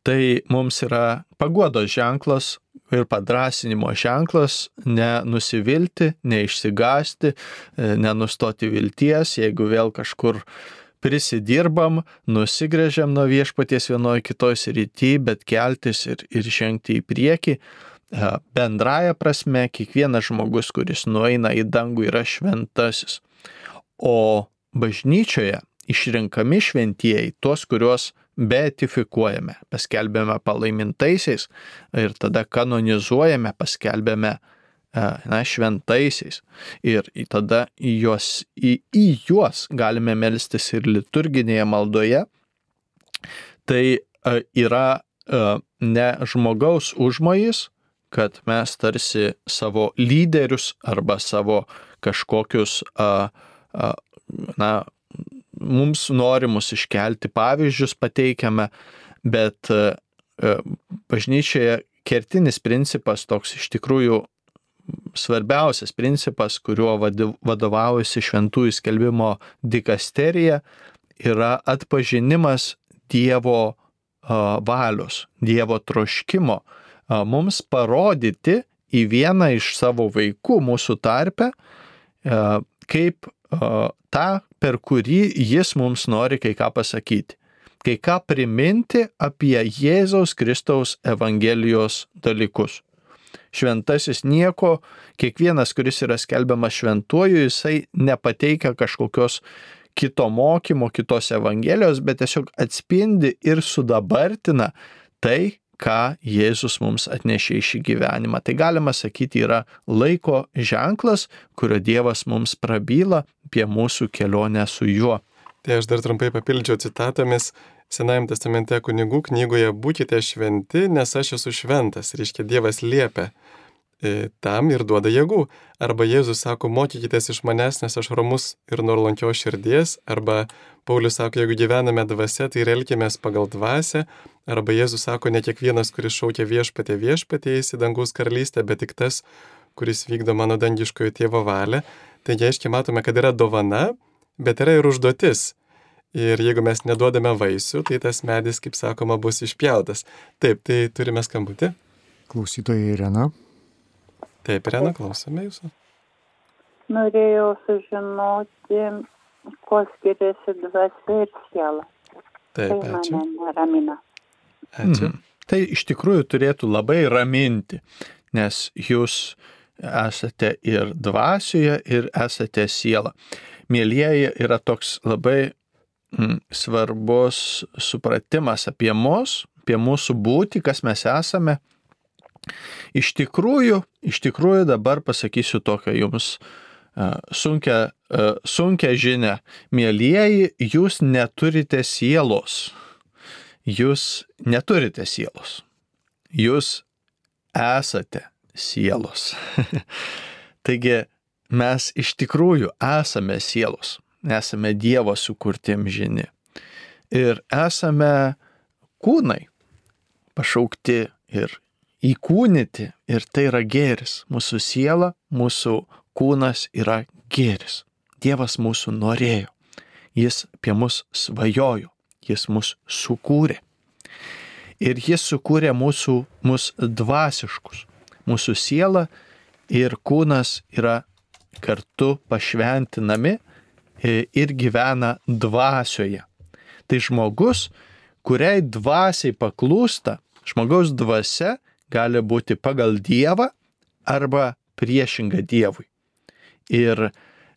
Tai mums yra paguodos ženklas ir padrasinimo ženklas nenusivilti, neišsigasti, e, nenustoti vilties, jeigu vėl kažkur prisidirbam, nusigrėžiam nuo viešpaties vienoje kitoje srity, bet keltis ir, ir žengti į priekį. Bendraja prasme, kiekvienas žmogus, kuris nueina į dangų, yra šventasis. O bažnyčioje išrenkami šventieji, tuos, kuriuos beatifikuojame, paskelbėme palaimintaisiais ir tada kanonizuojame, paskelbėme na, šventaisiais. Ir tada į juos, į, į juos galime melstis ir liturginėje maldoje. Tai yra ne žmogaus užmojis, kad mes tarsi savo lyderius arba savo kažkokius, na, mums norimus iškelti pavyzdžius pateikiame, bet bažnyčioje kertinis principas toks iš tikrųjų svarbiausias principas, kuriuo vadovaujasi šventųjų skelbimo dikasterija, yra atpažinimas Dievo valios, Dievo troškimo mums parodyti į vieną iš savo vaikų mūsų tarpe, kaip tą, per kurį jis mums nori kai ką pasakyti. Kai ką priminti apie Jėzaus Kristaus Evangelijos dalykus šventasis nieko, kiekvienas, kuris yra skelbiamas šventuoju, jisai nepateikia kažkokios kito mokymo, kitos evangelijos, bet tiesiog atspindi ir sudabartina tai, ką Jėzus mums atnešė į šį gyvenimą. Tai galima sakyti yra laiko ženklas, kurio Dievas mums prabyla apie mūsų kelionę su juo. Tai aš dar trumpai papildžiau citatomis. Senajame testamente kunigų knygoje būkite šventi, nes aš esu šventas. Reiškia, Dievas liepia e, tam ir duoda jėgų. Arba Jėzus sako, mokykitės iš manęs, nes aš romus ir nuolankios širdies. Arba Paulius sako, jeigu gyvename dvasia, tai elkimės pagal dvasę. Arba Jėzus sako, ne kiekvienas, kuris šaukia viešpatė viešpatė į dangaus karalystę, bet tik tas, kuris vykdo mano dangiškojo tėvo valią. Taigi, aiškiai matome, kad yra dovana, bet yra ir užduotis. Ir jeigu mes neduodame vaisių, tai tas medis, kaip sakoma, bus išpjautas. Taip, tai turime skambutį. Klausytoja Irena. Taip, Irena, klausome jūsų. norėjau sužinoti, kuo skiriasi dvasia ir siela. Tai Taip, ačiū. mane neramina. Ačiū. Mhm. Tai iš tikrųjų turėtų labai raminti, nes jūs esate ir dvasioje, ir esate siela. Mėlyjeji yra toks labai mm, svarbus supratimas apie mus, apie mūsų būti, kas mes esame. Iš tikrųjų, iš tikrųjų dabar pasakysiu tokią jums uh, sunkę, uh, sunkę žinę. Mėlyjeji, jūs neturite sielos jūs neturite sielos. Jūs esate sielos. Taigi mes iš tikrųjų esame sielos, esame Dievo sukurti amžini. Ir esame kūnai, pašaukti ir įkūnyti, ir tai yra gėris. Mūsų siela, mūsų kūnas yra gėris. Dievas mūsų norėjo. Jis apie mus svajojo. Jis mus sukūrė. Ir jis sukūrė mūsų, mus dvasiškus. Mūsų siela ir kūnas yra kartu pašventinami ir gyvena dvasioje. Tai žmogus, kuriai dvasiai paklūsta, žmogaus dvasia gali būti pagal Dievą arba priešinga Dievui. Ir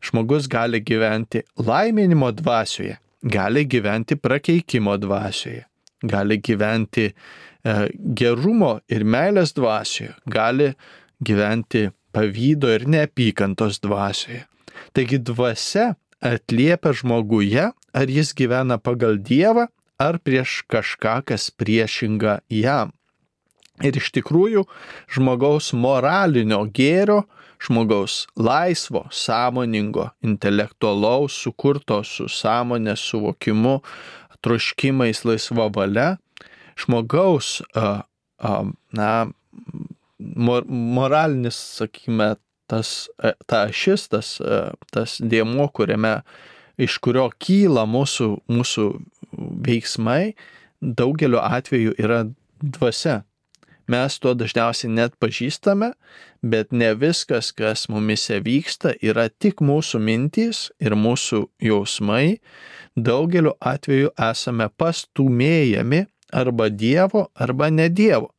žmogus gali gyventi laiminimo dvasioje, gali gyventi prakeikimo dvasioje, gali gyventi e, gerumo ir meilės dvasioje, gali gyventi pavydo ir neapykantos dvasioje. Taigi dvasia atliepia žmoguje, ar jis gyvena pagal Dievą, ar prieš kažką, kas priešinga jam. Ir iš tikrųjų žmogaus moralinio gėrio, žmogaus laisvo, sąmoningo, intelektualaus, sukurto su sąmonės suvokimu, troškimais laisva valia, žmogaus, na, mor, moralinis, sakykime, tas, a, ta ašis, tas, a, tas dėmo, kuriame, iš kurio kyla mūsų, mūsų veiksmai, daugeliu atveju yra dvasia, mes to dažniausiai net pažįstame, bet ne viskas, kas mumise vyksta, yra tik mūsų mintys ir mūsų jausmai. Daugeliu atveju esame pastumėjami arba Dievo, arba ne Dievo.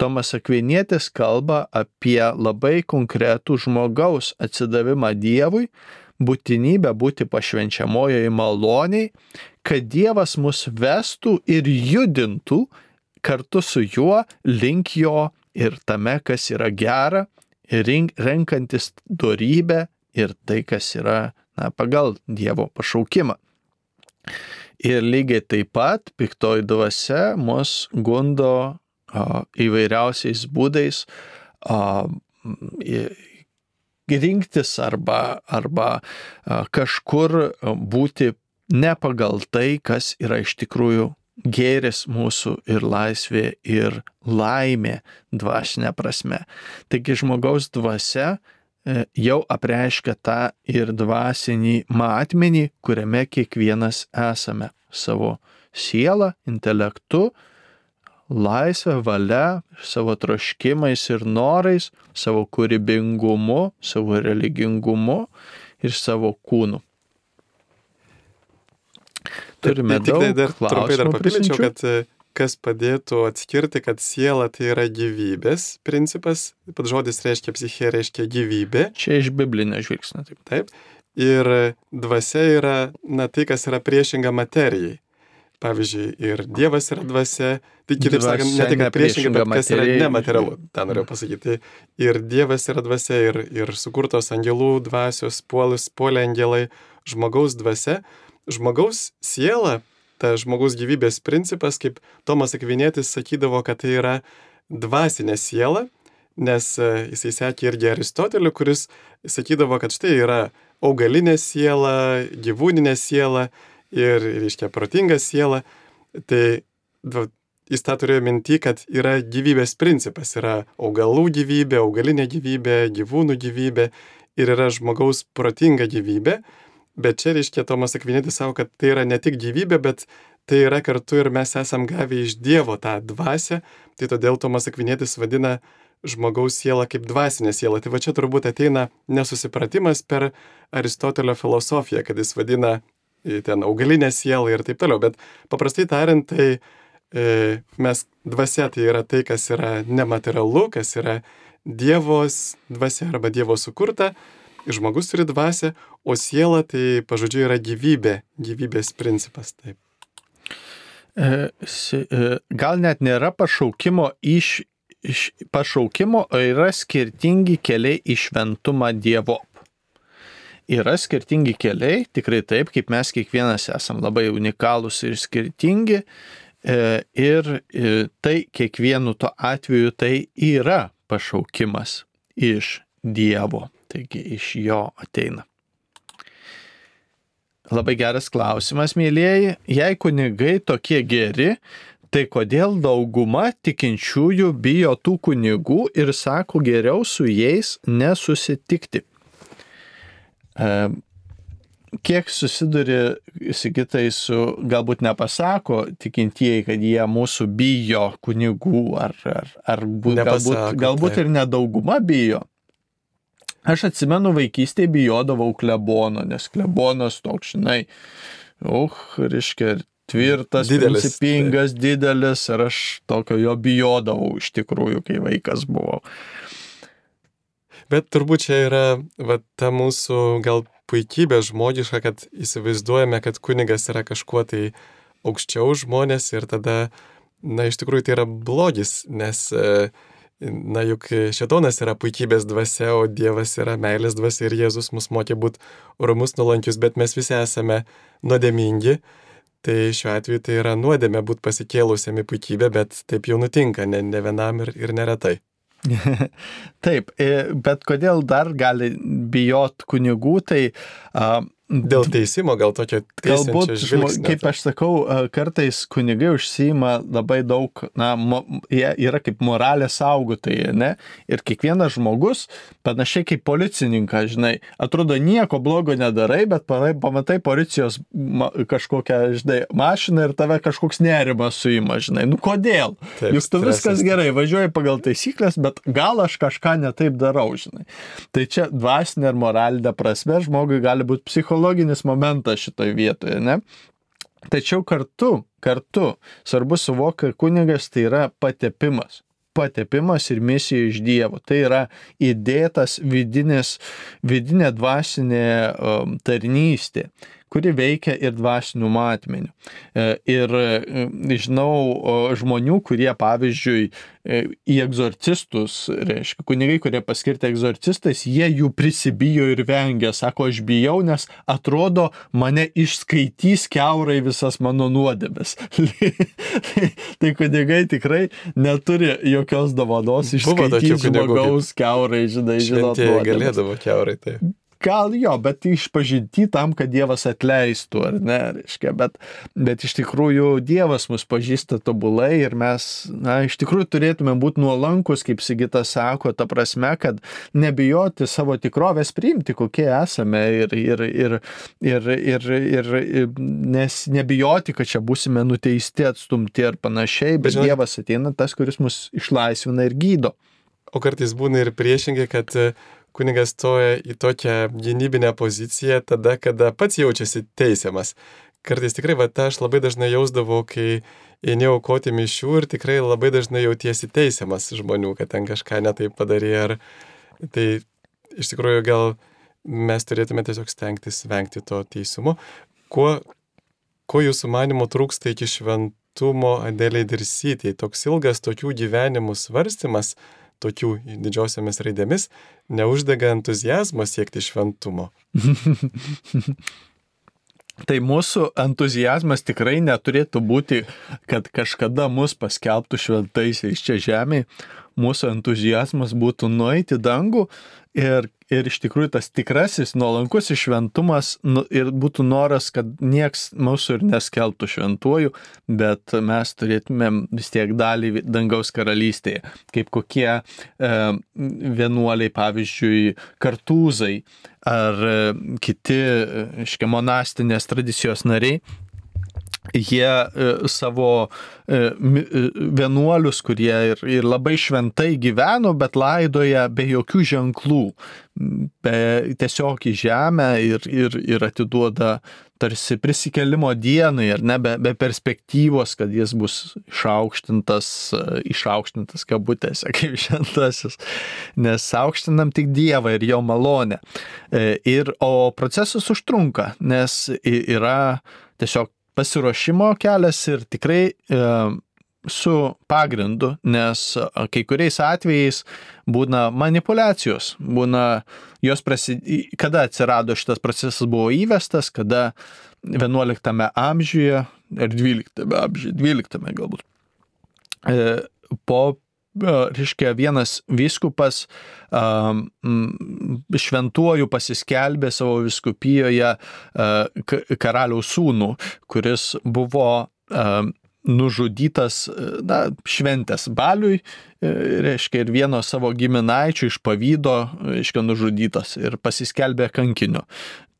Tomas Akvinietis kalba apie labai konkretų žmogaus atsidavimą Dievui, būtinybę būti pašvenčiamojoje maloniai, kad Dievas mus vestų ir judintų kartu su juo link jo ir tame, kas yra gera, rink, renkantis dorybę ir tai, kas yra na, pagal Dievo pašaukimą. Ir lygiai taip pat piktoji dvasia mus gundo įvairiausiais būdais rinktis arba, arba kažkur būti ne pagal tai, kas yra iš tikrųjų gėris mūsų ir laisvė ir laimė dvasinė prasme. Taigi žmogaus dvasia e, jau apreiškia tą ir dvasinį matmenį, kuriame kiekvienas esame savo sielą, intelektu, laisvę, valia, savo troškimais ir norais, savo kūrybingumu, savo religingumu ir savo kūnu. Turime Tai tik tai daug dar trumpai dar papildyčiau, kad e, kas padėtų atskirti, kad siela tai yra gyvybės principas, pat žodis reiškia psichė, reiškia gyvybė, Čia iš biblinio žvilgsnio. Taip. taip, ir dvasia yra, na, tai, kas yra priešinga materijai. Pavyzdžiui, ir Dievas yra dvasia, tai kitaip sakant, ne tik kad priešinga, bet kas yra nematerialu, tą norėjau pasakyti. Ir Dievas yra dvasia, ir, ir sukurtos angelų dvasios, puolus, puolė angelai, žmogaus dvasia, žmogaus siela, ta žmogaus gyvybės principas, kaip Tomas Akvinėtis sakydavo, kad tai yra dvasinė siela, nes e, jisai sekė irgi Aristoteliu, kuris sakydavo, kad štai yra augalinė siela, gyvūninė siela ir, reiškia, protinga siela. Tai va, jis tą turėjo minti, kad yra gyvybės principas, yra augalų gyvybė, augalinė gyvybė, gyvūnų gyvybė ir yra žmogaus protinga gyvybė. Bet čia, reiškia, Tomas Akvinėtis savo, kad tai yra ne tik gyvybė, bet tai yra kartu ir mes esam gavę iš Dievo tą dvasę. Tai todėl Tomas Akvinėtis vadina žmogaus sielą kaip dvasinę sielą. Tai va čia turbūt ateina nesusipratimas per Aristotelio filosofiją, kad jis vadina ten augalinę sielą ir taip toliau. Bet paprastai tariant, tai e, mes dvasia tai yra tai, kas yra nematerialu, kas yra Dievos dvasia arba Dievo sukurta. Žmogus turi dvasę, o siela tai pažodžiui yra gyvybė, gyvybės principas. Taip. E, e, gal net nėra pašaukimo iš iš pašaukimo yra skirtingi keliai į šventumą Dievo. Yra skirtingi keliai, tikrai taip, kaip mes kiekvienas esam labai unikalūs ir skirtingi. E, ir e, tai kiekvienu to atveju tai yra pašaukimas iš Dievo, taigi iš jo ateina. Labai geras klausimas, mėlyjeji. Jei kunigai tokie geri, Tai kodėl dauguma tikinčiųjų bijo tų kunigų ir sako geriau su jais nesusitikti? E, kiek susiduri, sigitai, su, galbūt nepasako tikintieji, kad jie mūsų bijo kunigų, ar, ar, ar būt, nepasako, galbūt, galbūt taip. ir nedauguma bijo. Aš atsimenu vaikystėje bijodavau klebono, nes klebonas toks, žinai, uh, reiškia, tvirtas, didelis, principingas, tai. didelis ir aš tokio jo bijodavau iš tikrųjų, kai vaikas buvau. Bet turbūt čia yra va, ta mūsų gal puikybė žmogiška, kad įsivaizduojame, kad kunigas yra kažkuo tai aukščiau žmonės ir tada, na, iš tikrųjų tai yra blogis, nes, e, na, juk šetonas yra puikybės dvasia, o Dievas yra meilės dvasia ir Jėzus mus mokė būti orumus nuolankius, bet mes visi esame nuodėmingi Tai šiuo atveju tai yra nuodėmė būti pasikėlusiam į puikybę, bet taip jau nutinka, ne, ne vienam ir, ir neretai. Taip, bet kodėl dar gali bijot kunigų, tai a, Dėl teisimo gal tokio galbūt, žvilgsnio. kaip aš sakau, kartais kunigai užsima labai daug, na, mo, jie yra kaip moralės saugotojai, ne? Ir kiekvienas žmogus, panašiai kaip policininkas, žinai, atrodo nieko blogo nedarai, bet pamatai policijos ma, kažkokią, žinai, mašiną ir tave kažkoks nerimas suima, žinai. Nu kodėl? Taip, Juk tu viskas gerai, važiuoji pagal taisyklės, bet gal aš kažką netaip darau, žinai. Tai čia dvasinė ir moralinė prasme žmogui gali būti psichologiškai psichologinis momentas šitoje vietoje, ne? Tačiau kartu, kartu svarbu suvokti, kad kunigas tai yra patepimas patepimas ir misija iš Dievo. Tai yra įdėtas vidinis, vidinė dvasinė um, tarnystė kuri veikia ir dvasinių matmenių. E, ir e, žinau žmonių, kurie, pavyzdžiui, e, į egzorcistus, reiškia, kunigai, kurie paskirti egzorcistais, jie jų prisibijo ir vengia. Sako, aš bijau, nes atrodo, mane išskaitys keurai visas mano nuodėmes. tai kunigai tikrai neturi jokios dovanos išskaityti žmogaus keurai, žinai, žinot. Galėdavo keurai, tai. Gal jo, bet išpažinti tam, kad Dievas atleistų, ar ne, reiškia, bet, bet iš tikrųjų Dievas mus pažįsta tobulai ir mes, na, iš tikrųjų turėtume būti nuolankus, kaip Sigita sako, ta prasme, kad nebijoti savo tikrovės priimti, kokie esame ir, ir, ir, ir, ir, ir, ir nes nebijoti, kad čia būsime nuteisti, atstumti ir panašiai, bet, bet žinot, Dievas ateina tas, kuris mus išlaisvina ir gydo. O kartais būna ir priešingai, kad kunigas stoja į tokią gynybinę poziciją tada, kada pats jaučiasi teisiamas. Kartais tikrai, va, aš labai dažnai jausdavau, kai eini aukoti mišių ir tikrai labai dažnai jautiesi teisiamas žmonių, kad ten kažką netai padarė. Ar... Tai iš tikrųjų gal mes turėtume tiesiog stengtis vengti to teisumo. Kuo, ko jūsų manimo trūksta iki šventumo Adeliai dirsytėjai? Toks ilgas tokių gyvenimų svarstymas, tokių didžiosiamis raidėmis, neuždega entuzijazmo siekti šventumo. Tai mūsų entuzijazmas tikrai neturėtų būti, kad kažkada mus paskelbtų šventaisiais čia žemėje. Mūsų entuzijazmas būtų nueiti dangų ir ir iš tikrųjų tas tikrasis nuolankus šventumas nu, ir būtų noras, kad nieks mūsų ir neskelbtų šventuoju, bet mes turėtumėm vis tiek dalį dangaus karalystėje, kaip kokie e, vienuoliai, pavyzdžiui, kartūzai ar e, kiti, iškia, monastinės tradicijos nariai jie e, savo e, e, vienuolius, kurie ir, ir labai šventai gyveno, bet laidoja be jokių ženklų, be, tiesiog į žemę ir, ir, ir atiduoda tarsi prisikelimo dienai, ar ne, be, be perspektyvos, kad jis bus išaukštintas, išaukštintas kabutėse kaip šventasis, nes aukštinam tik Dievą ir jo malonę. Ir, o procesas užtrunka, nes yra tiesiog pasiruošimo kelias ir tikrai e, su pagrindu, nes kai kuriais atvejais būna manipulacijos, būna jos prasidėjo, kada atsirado šitas procesas buvo įvestas, kada 11 amžiuje ir 12 amžiuje, 12 galbūt. E, po reiškia, vienas viskupas um, šventuoju pasiskelbė savo viskupijoje karaliaus sūnų, kuris buvo nužudytas, na, šventės baliui, reiškia, ir vieno savo giminaičio iš pavydo, reiškia, nužudytas ir pasiskelbė kankiniu.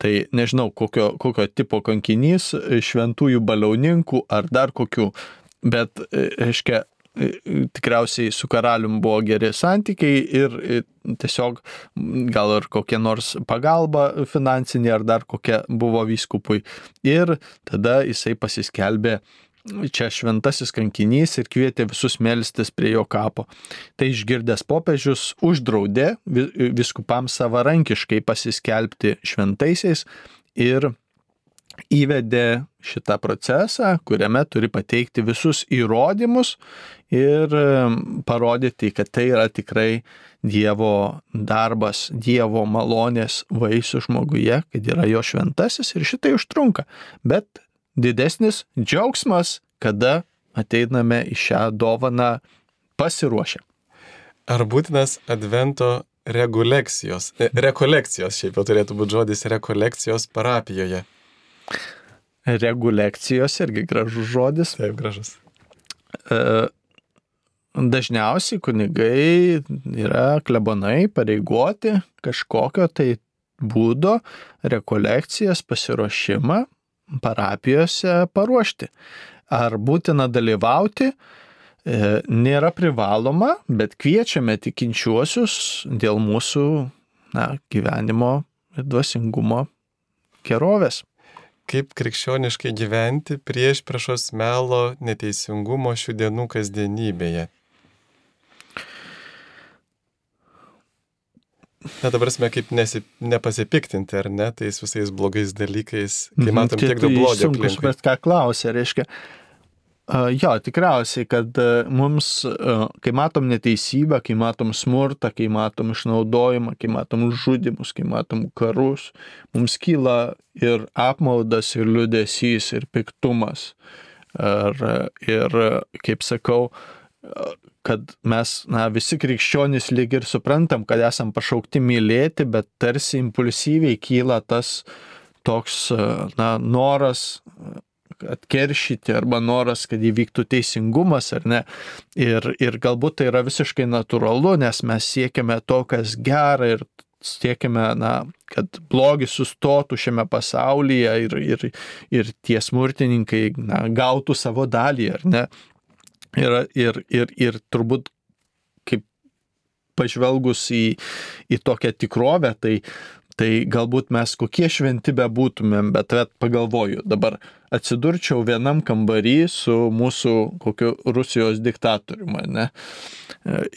Tai nežinau, kokio, kokio tipo kankinys, šventųjų baliauninkų ar dar kokių, bet, reiškia, tikriausiai su karalium buvo geri santykiai ir tiesiog gal ir kokia nors pagalba finansinė ar dar kokia buvo vyskupui. Ir tada jisai pasiskelbė čia šventasis kankinys ir kvietė visus melstis prie jo kapo. Tai išgirdęs popiežius uždraudė viskupams savarankiškai pasiskelbti šventaisiais ir įvedė šitą procesą, kuriame turi pateikti visus įrodymus ir parodyti, kad tai yra tikrai Dievo darbas, Dievo malonės vaisių žmoguje, kad yra jo šventasis ir šitai užtrunka. Bet didesnis džiaugsmas, kada ateiname į šią dovaną pasiruošę. Ar būtinas advento regulekcijos, e, rekolekcijos, šiaip jau turėtų būti žodis rekolekcijos parapijoje? Regulekcijos irgi gražus žodis. Taip, gražus. E, dažniausiai kunigai yra klebonai pareigoti kažkokio tai būdo rekolekcijas pasiruošimą parapijose paruošti. Ar būtina dalyvauti, e, nėra privaloma, bet kviečiame tikinčiuosius dėl mūsų na, gyvenimo ir dvasingumo gerovės kaip krikščioniškai gyventi prieš priešos melo neteisingumo šių dienų kasdienybėje. Na dabar mes kaip nesi, nepasipiktinti, ar ne, tais visais blogais dalykais, kai mhm, matom tiek daug blogio. Sunku suprast, ką klausia, reiškia, Jo, tikriausiai, kad mums, kai matom neteisybę, kai matom smurtą, kai matom išnaudojimą, kai matom žudimus, kai matom karus, mums kyla ir apmaudas, ir liudesys, ir piktumas. Ir, ir kaip sakau, kad mes, na, visi krikščionys lyg ir suprantam, kad esam pašaukti mylėti, bet tarsi impulsyviai kyla tas toks, na, noras atkeršyti arba noras, kad įvyktų teisingumas ar ne. Ir, ir galbūt tai yra visiškai natūralu, nes mes siekiame to, kas gera ir siekiame, na, kad blogis sustotų šiame pasaulyje ir, ir, ir tie smurtininkai na, gautų savo dalį, ar ne. Ir, ir, ir, ir turbūt kaip pažvelgus į, į tokią tikrovę, tai Tai galbūt mes kokie šventi bebūtumėm, bet vet pagalvoju, dabar atsidurčiau vienam kambarį su mūsų kokiu Rusijos diktatoriumi, ne?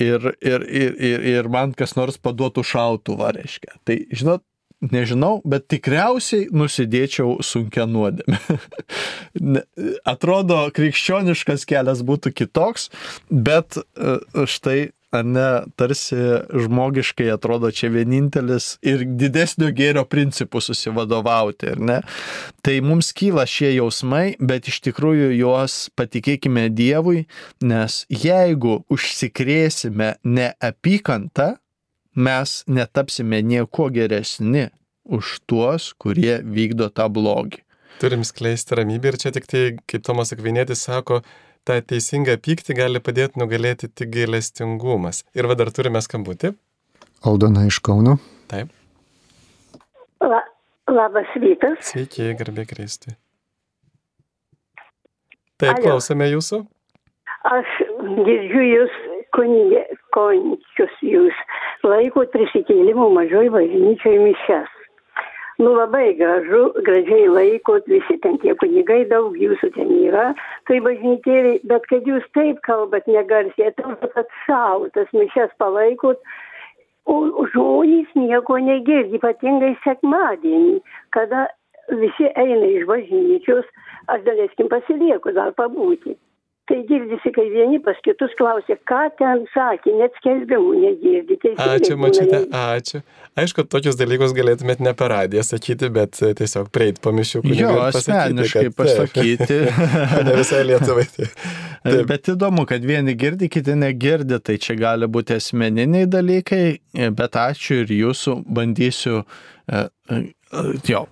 Ir, ir, ir, ir, ir man kas nors paduotų šautuvą, reiškia. Tai, žinot, nežinau, bet tikriausiai nusidėčiau sunkia nuodėmė. Atrodo, krikščioniškas kelias būtų kitoks, bet e, štai ar ne, tarsi žmogiškai atrodo čia vienintelis ir didesnio gėrio principų susivadovauti, ar ne? Tai mums kyla šie jausmai, bet iš tikrųjų juos patikėkime Dievui, nes jeigu užsikrėsime neapykantą, mes netapsime nieko geresni už tuos, kurie vykdo tą blogį. Turim skleisti ramybę ir čia tik tai, kaip Tomas Akvinėtis sako, tą teisingą pyktį gali padėti nugalėti tik gailestingumas. Ir va dar turime skambutį. Aldona iš Kauno. Taip. La, labas rytas. Sveiki, garbė Kristui. Taip, Alio. klausome jūsų. Aš girdžiu jūs, kunigė, končius jūs, laikot prisikėlimų mažoj bažnyčioj mišes. Nu labai gražu, gražiai laikot, visi ten tie kunigai, daug jūsų ten yra, tai bažnytėliai, bet kad jūs taip kalbat negarsiai, atrodo, kad savo tas mišes palaikot, o žmonės nieko negirdi, ypatingai sekmadienį, kada visi eina iš bažnyčios, aš daleiskim pasilieku dar pabūti. Tai girdisi, kai vieni pas kitus klausia, ką ten sakė, net skelbimų negirdi. Ačiū, mačiute, ačiū. Aišku, tokius dalykus galėtumėt ne per radiją sakyti, bet e, tiesiog prieiti po mišių. Jo, asmeniškai pasakyti. ne visai Lietuvai. Tai. Taip. Bet įdomu, kad vieni girdi, kiti negirdi, tai čia gali būti asmeniniai dalykai, bet ačiū ir jūsų bandysiu e, Jo,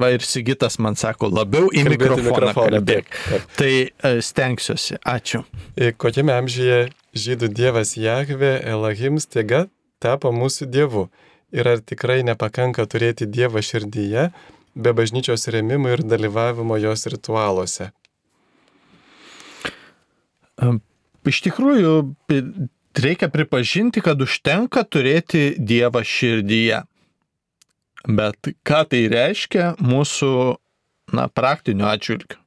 va ir Sigitas man sako, labiau į mikrofoną, mikrofoną kalbėk. Tai e, stengsiuosi, ačiū. E, kokiame amžiuje žydų dievas Jahve Elahim staiga tapo mūsų dievu? Ir ar tikrai nepakanka turėti dievą širdyje, be bažnyčios remimo ir dalyvavimo jos ritualuose? Iš tikrųjų, reikia pripažinti, kad užtenka turėti dievą širdyje. Bet ką tai reiškia mūsų, na, praktiniu atžvilgiu?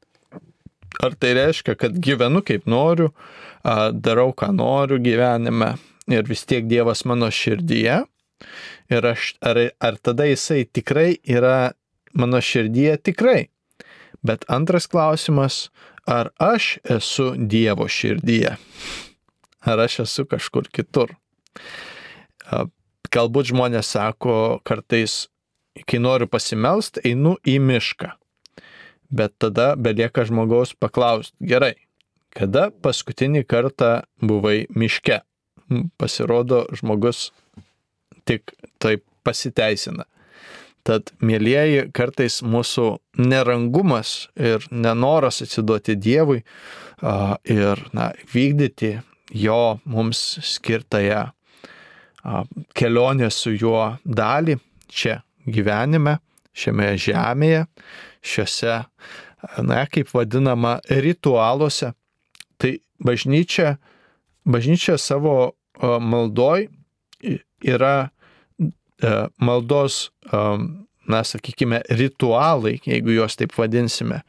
Ar tai reiškia, kad gyvenu kaip noriu, darau, ką noriu gyvenime ir vis tiek Dievas mano širdyje? Ir aš, ar, ar tada jisai tikrai yra mano širdyje? Tikrai. Bet antras klausimas, ar aš esu Dievo širdyje? Ar aš esu kažkur kitur? Galbūt žmonės sako kartais, kai noriu pasimelst, einu į mišką. Bet tada belieka žmogaus paklausti, gerai, kada paskutinį kartą buvai miške? Pasirodo, žmogus tik taip pasiteisina. Tad, mėlyjeji, kartais mūsų nerangumas ir nenoras atsiduoti Dievui ir na, vykdyti jo mums skirtąją kelionę su juo dalį čia gyvenime, šiame žemėje, šiuose, na, kaip vadinama, ritualuose. Tai bažnyčia, bažnyčia savo maldoj yra e, maldos, na, sakykime, ritualai, jeigu juos taip vadinsime,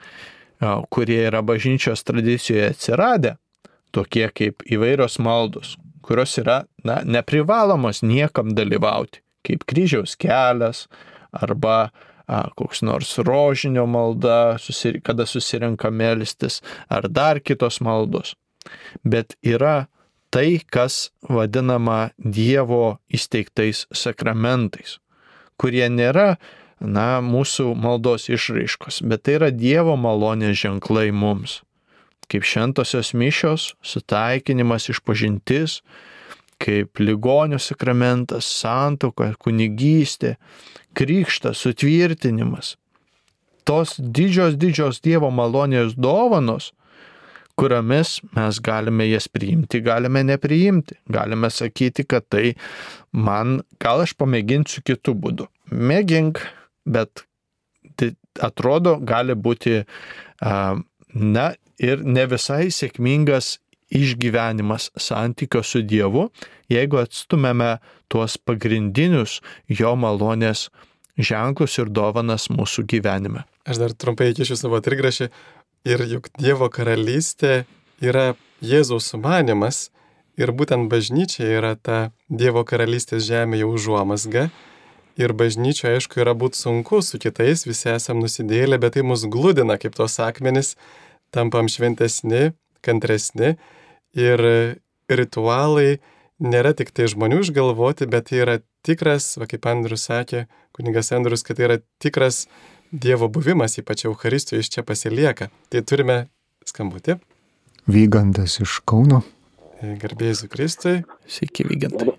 kurie yra bažnyčios tradicijoje atsiradę, tokie kaip įvairios maldos, kurios yra, na, neprivalomos niekam dalyvauti kaip kryžiaus kelias arba a, koks nors rožinio malda, susir, kada susirenka melstis, ar dar kitos maldos. Bet yra tai, kas vadinama Dievo įsteigtais sakramentais, kurie nėra, na, mūsų maldos išraiškos, bet tai yra Dievo malonės ženklai mums. Kaip šventosios mišios, sutaikinimas išpažintis, kaip ligonių sakramentas, santoka, kunigystė, krikštas, sutvirtinimas. Tos didžios, didžios Dievo malonės dovanos, kuriomis mes galime jas priimti, galime nepriimti. Galime sakyti, kad tai man, gal aš pamėginsiu kitų būdų. Mėgink, bet tai atrodo gali būti, na, ir ne visai sėkmingas išgyvenimas santykio su Dievu, jeigu atstumėme tuos pagrindinius jo malonės ženklus ir dovanas mūsų gyvenime. Aš dar trumpai įkišiu savo trigrašį. Ir juk Dievo karalystė yra Jėzaus sumanimas ir būtent bažnyčia yra ta Dievo karalystės žemėje užuomasga. Ir bažnyčioje, aišku, yra būti sunku su kitais, visi esam nusidėlę, bet tai mus glūdina kaip tos akmenys, tampam šventesni, kantresni ir ritualai nėra tik tai žmonių išgalvoti, bet tai yra tikras, va kaip Andrius sakė, kuningas Andrius, kad tai yra tikras Dievo buvimas, ypač Euharistijoje iš čia pasilieka. Tai turime skambutį. Vygandas iš Kauno. E, Garbėjai Kristui. Sveiki, Vygantai.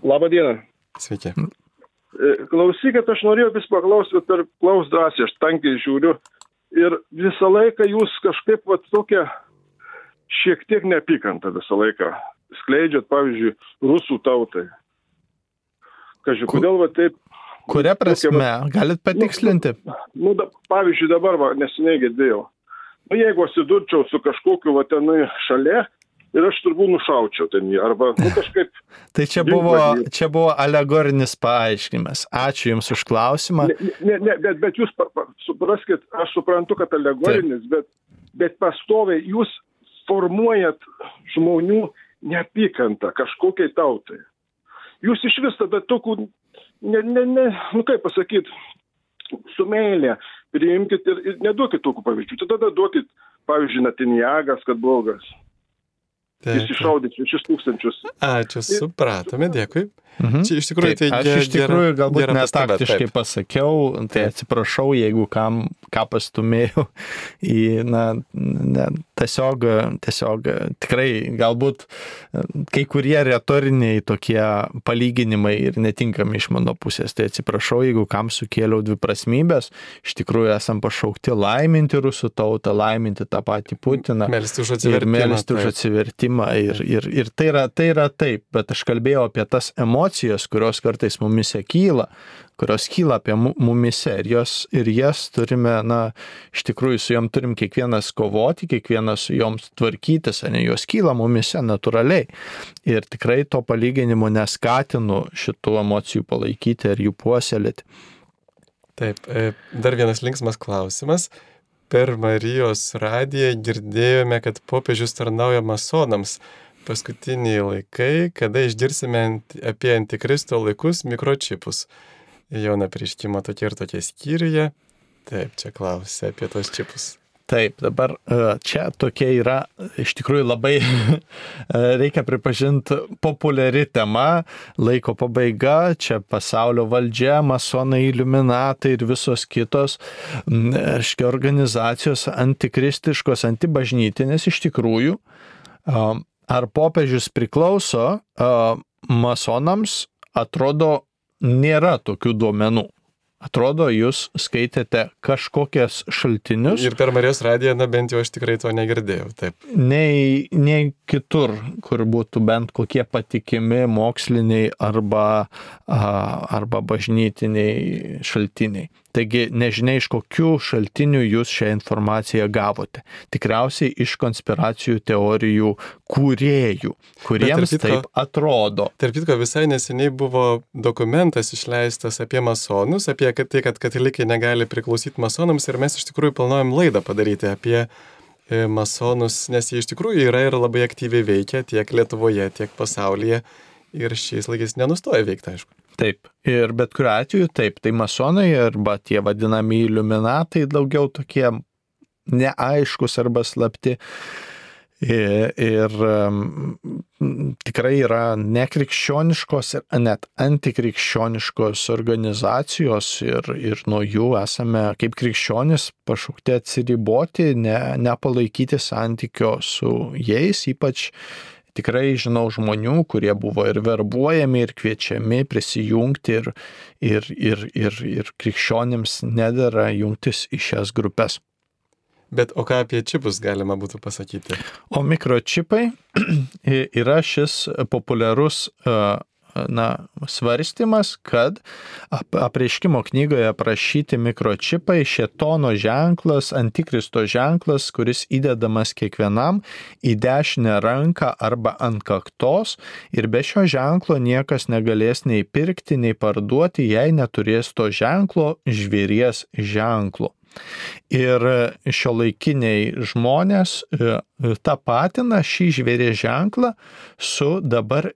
Labą dieną. Sveiki. E, klausykit, aš norėjau vis paklausti, per klaus drąsiai, aš tankiai žiūriu. Ir visą laiką jūs kažkaip va tokia šiek tiek neapykantą visą laiką skleidžiat, pavyzdžiui, rusų tautai. Kažkaip, kodėl va taip. Kuria prasme? Galit patikslinti? Nu, nu pavyzdžiui, dabar va, neseniai girdėjau. nu, jeigu atsidurčiau su kažkokiu va tenai šalia, ir aš turbūt nušaučiau ten jį, arba nu, kažkaip. tai čia buvo, čia buvo alegorinis paaiškinimas. Ačiū Jums už klausimą. Ne, ne, ne bet, bet Jūs pa, pa, supraskit, aš suprantu, kad alegorinis, Taip. bet, bet pastoviai Jūs formuojat žmonių neapykantą kažkokiai tautai. Jūs iš vis tada tokių, ne, ne, ne, nu kaip pasakyti, su meilė priimkite ir, ir neduokit tokių pavyzdžių. Tada duokit, pavyzdžiui, Natinjagas, kad blogas. Taip, Jis iššaudė 6 tūkstančius. Ačiū, supratome, dėkui. Mhm. Čia iš tikrųjų taip, tai aš iš tikrųjų gera, galbūt gera netaktiškai pasakiau, tai atsiprašau, jeigu kam ką pastumėjau į, na, ne, tiesiog, tiesiog tikrai galbūt kai kurie retoriniai tokie palyginimai ir netinkami iš mano pusės. Tai atsiprašau, jeigu kam sukėliau dviprasmybės, iš tikrųjų esam pašaukti laiminti rusų tautą, laiminti tą patį Putiną. Melsti už atsivertimą. Melsti už atsivertimą. Ir, ir, ir tai, yra, tai yra taip, bet aš kalbėjau apie tas emocijas emocijos, kurios kartais mumise kyla, kurios kyla apie mumise ir, jos, ir jas turime, na, iš tikrųjų su jom turim kiekvienas kovoti, kiekvienas su joms tvarkytis, ne jos kyla mumise natūraliai. Ir tikrai to palyginimo neskatinu šitų emocijų palaikyti ir jų puoselėti. Taip, e, dar vienas linksmas klausimas. Per Marijos radiją girdėjome, kad popiežius tarnauja masonams paskutiniai laikai, kada išgirsime apie antikristo laikus mikročipus. Jauna prieškimo tokie ir tokie skyriuje. Taip, čia klausia apie tos čipus. Taip, dabar e, čia tokia yra iš tikrųjų labai, e, reikia pripažinti, populiari tema, laiko pabaiga, čia pasaulio valdžia, masonai, iluminatai ir visos kitos, aiškiai, organizacijos antikristiškos, antibažnytinės iš tikrųjų ar popiežius priklauso masonams, atrodo, nėra tokių duomenų. Atrodo, jūs skaitėte kažkokias šaltinius. Ir per Marijos radiją, na bent jau aš tikrai to negirdėjau, taip. Nei, nei kitur, kur būtų bent kokie patikimi moksliniai arba, arba bažnytiniai šaltiniai. Taigi nežinia, iš kokių šaltinių jūs šią informaciją gavote. Tikriausiai iš konspiracijų teorijų kūrėjų, kuriems pitko, taip atrodo. Tarp kitko, visai neseniai buvo dokumentas išleistas apie masonus, apie tai, kad katalikai negali priklausyti masonams ir mes iš tikrųjų planuojam laidą padaryti apie e, masonus, nes jie iš tikrųjų yra ir labai aktyviai veikia tiek Lietuvoje, tiek pasaulyje ir šiais laikais nenustoja veikti, aišku. Taip, ir bet kuriuo atveju taip, tai masonai arba tie vadinami iluminatai daugiau tokie neaiškus arba slapti. Ir, ir tikrai yra nekrikščioniškos ir net antikrikščioniškos organizacijos ir, ir nuo jų esame kaip krikščionis pašaukti atsiriboti, ne, nepalaikyti santykio su jais, ypač tikrai žinau žmonių, kurie buvo ir verbuojami, ir kviečiami prisijungti, ir, ir, ir, ir, ir krikščionims nedara jungtis į šias grupės. Bet o ką apie čipus galima būtų pasakyti? O mikročipai yra šis populiarus na, svarstymas, kad apreiškimo knygoje aprašyti mikročipai, šetono ženklas, antikristo ženklas, kuris įdedamas kiekvienam į dešinę ranką arba ant kaktos ir be šio ženklo niekas negalės nei pirkti, nei parduoti, jei neturės to ženklo žvėries ženklo. Ir šio laikiniai žmonės e, tapatina šį žvėrės ženklą su dabar e,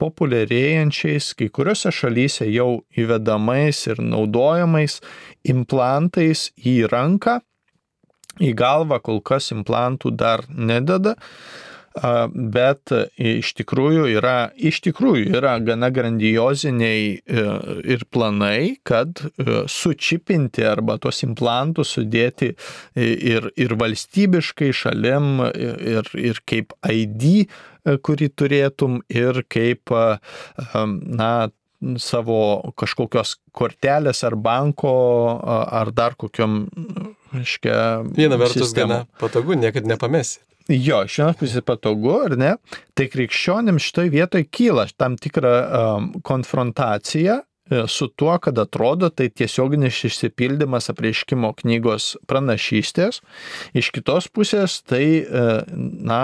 populiarėjančiais kai kuriuose šalyse jau įvedamais ir naudojamais implantais į ranką. Į galvą kol kas implantų dar nededa, bet iš tikrųjų yra, iš tikrųjų yra gana grandioziniai e, ir planai, kad e, sučipinti arba tuos implantus sudėti ir, ir valstybiškai šalim, ir, ir kaip ID, e, kurį turėtum, ir kaip, na, savo kažkokios kortelės ar banko ar dar kokiam, aiškia. Viena vertus sistema. gana patogu, niekad nepamesi. Jo, iš vienos pusės patogu, ar ne? Tai krikščionim šitoje vietoje kyla tam tikra um, konfrontacija su tuo, kad atrodo tai tiesioginis išsipildymas apreiškimo knygos pranašystės. Iš kitos pusės tai, e, na,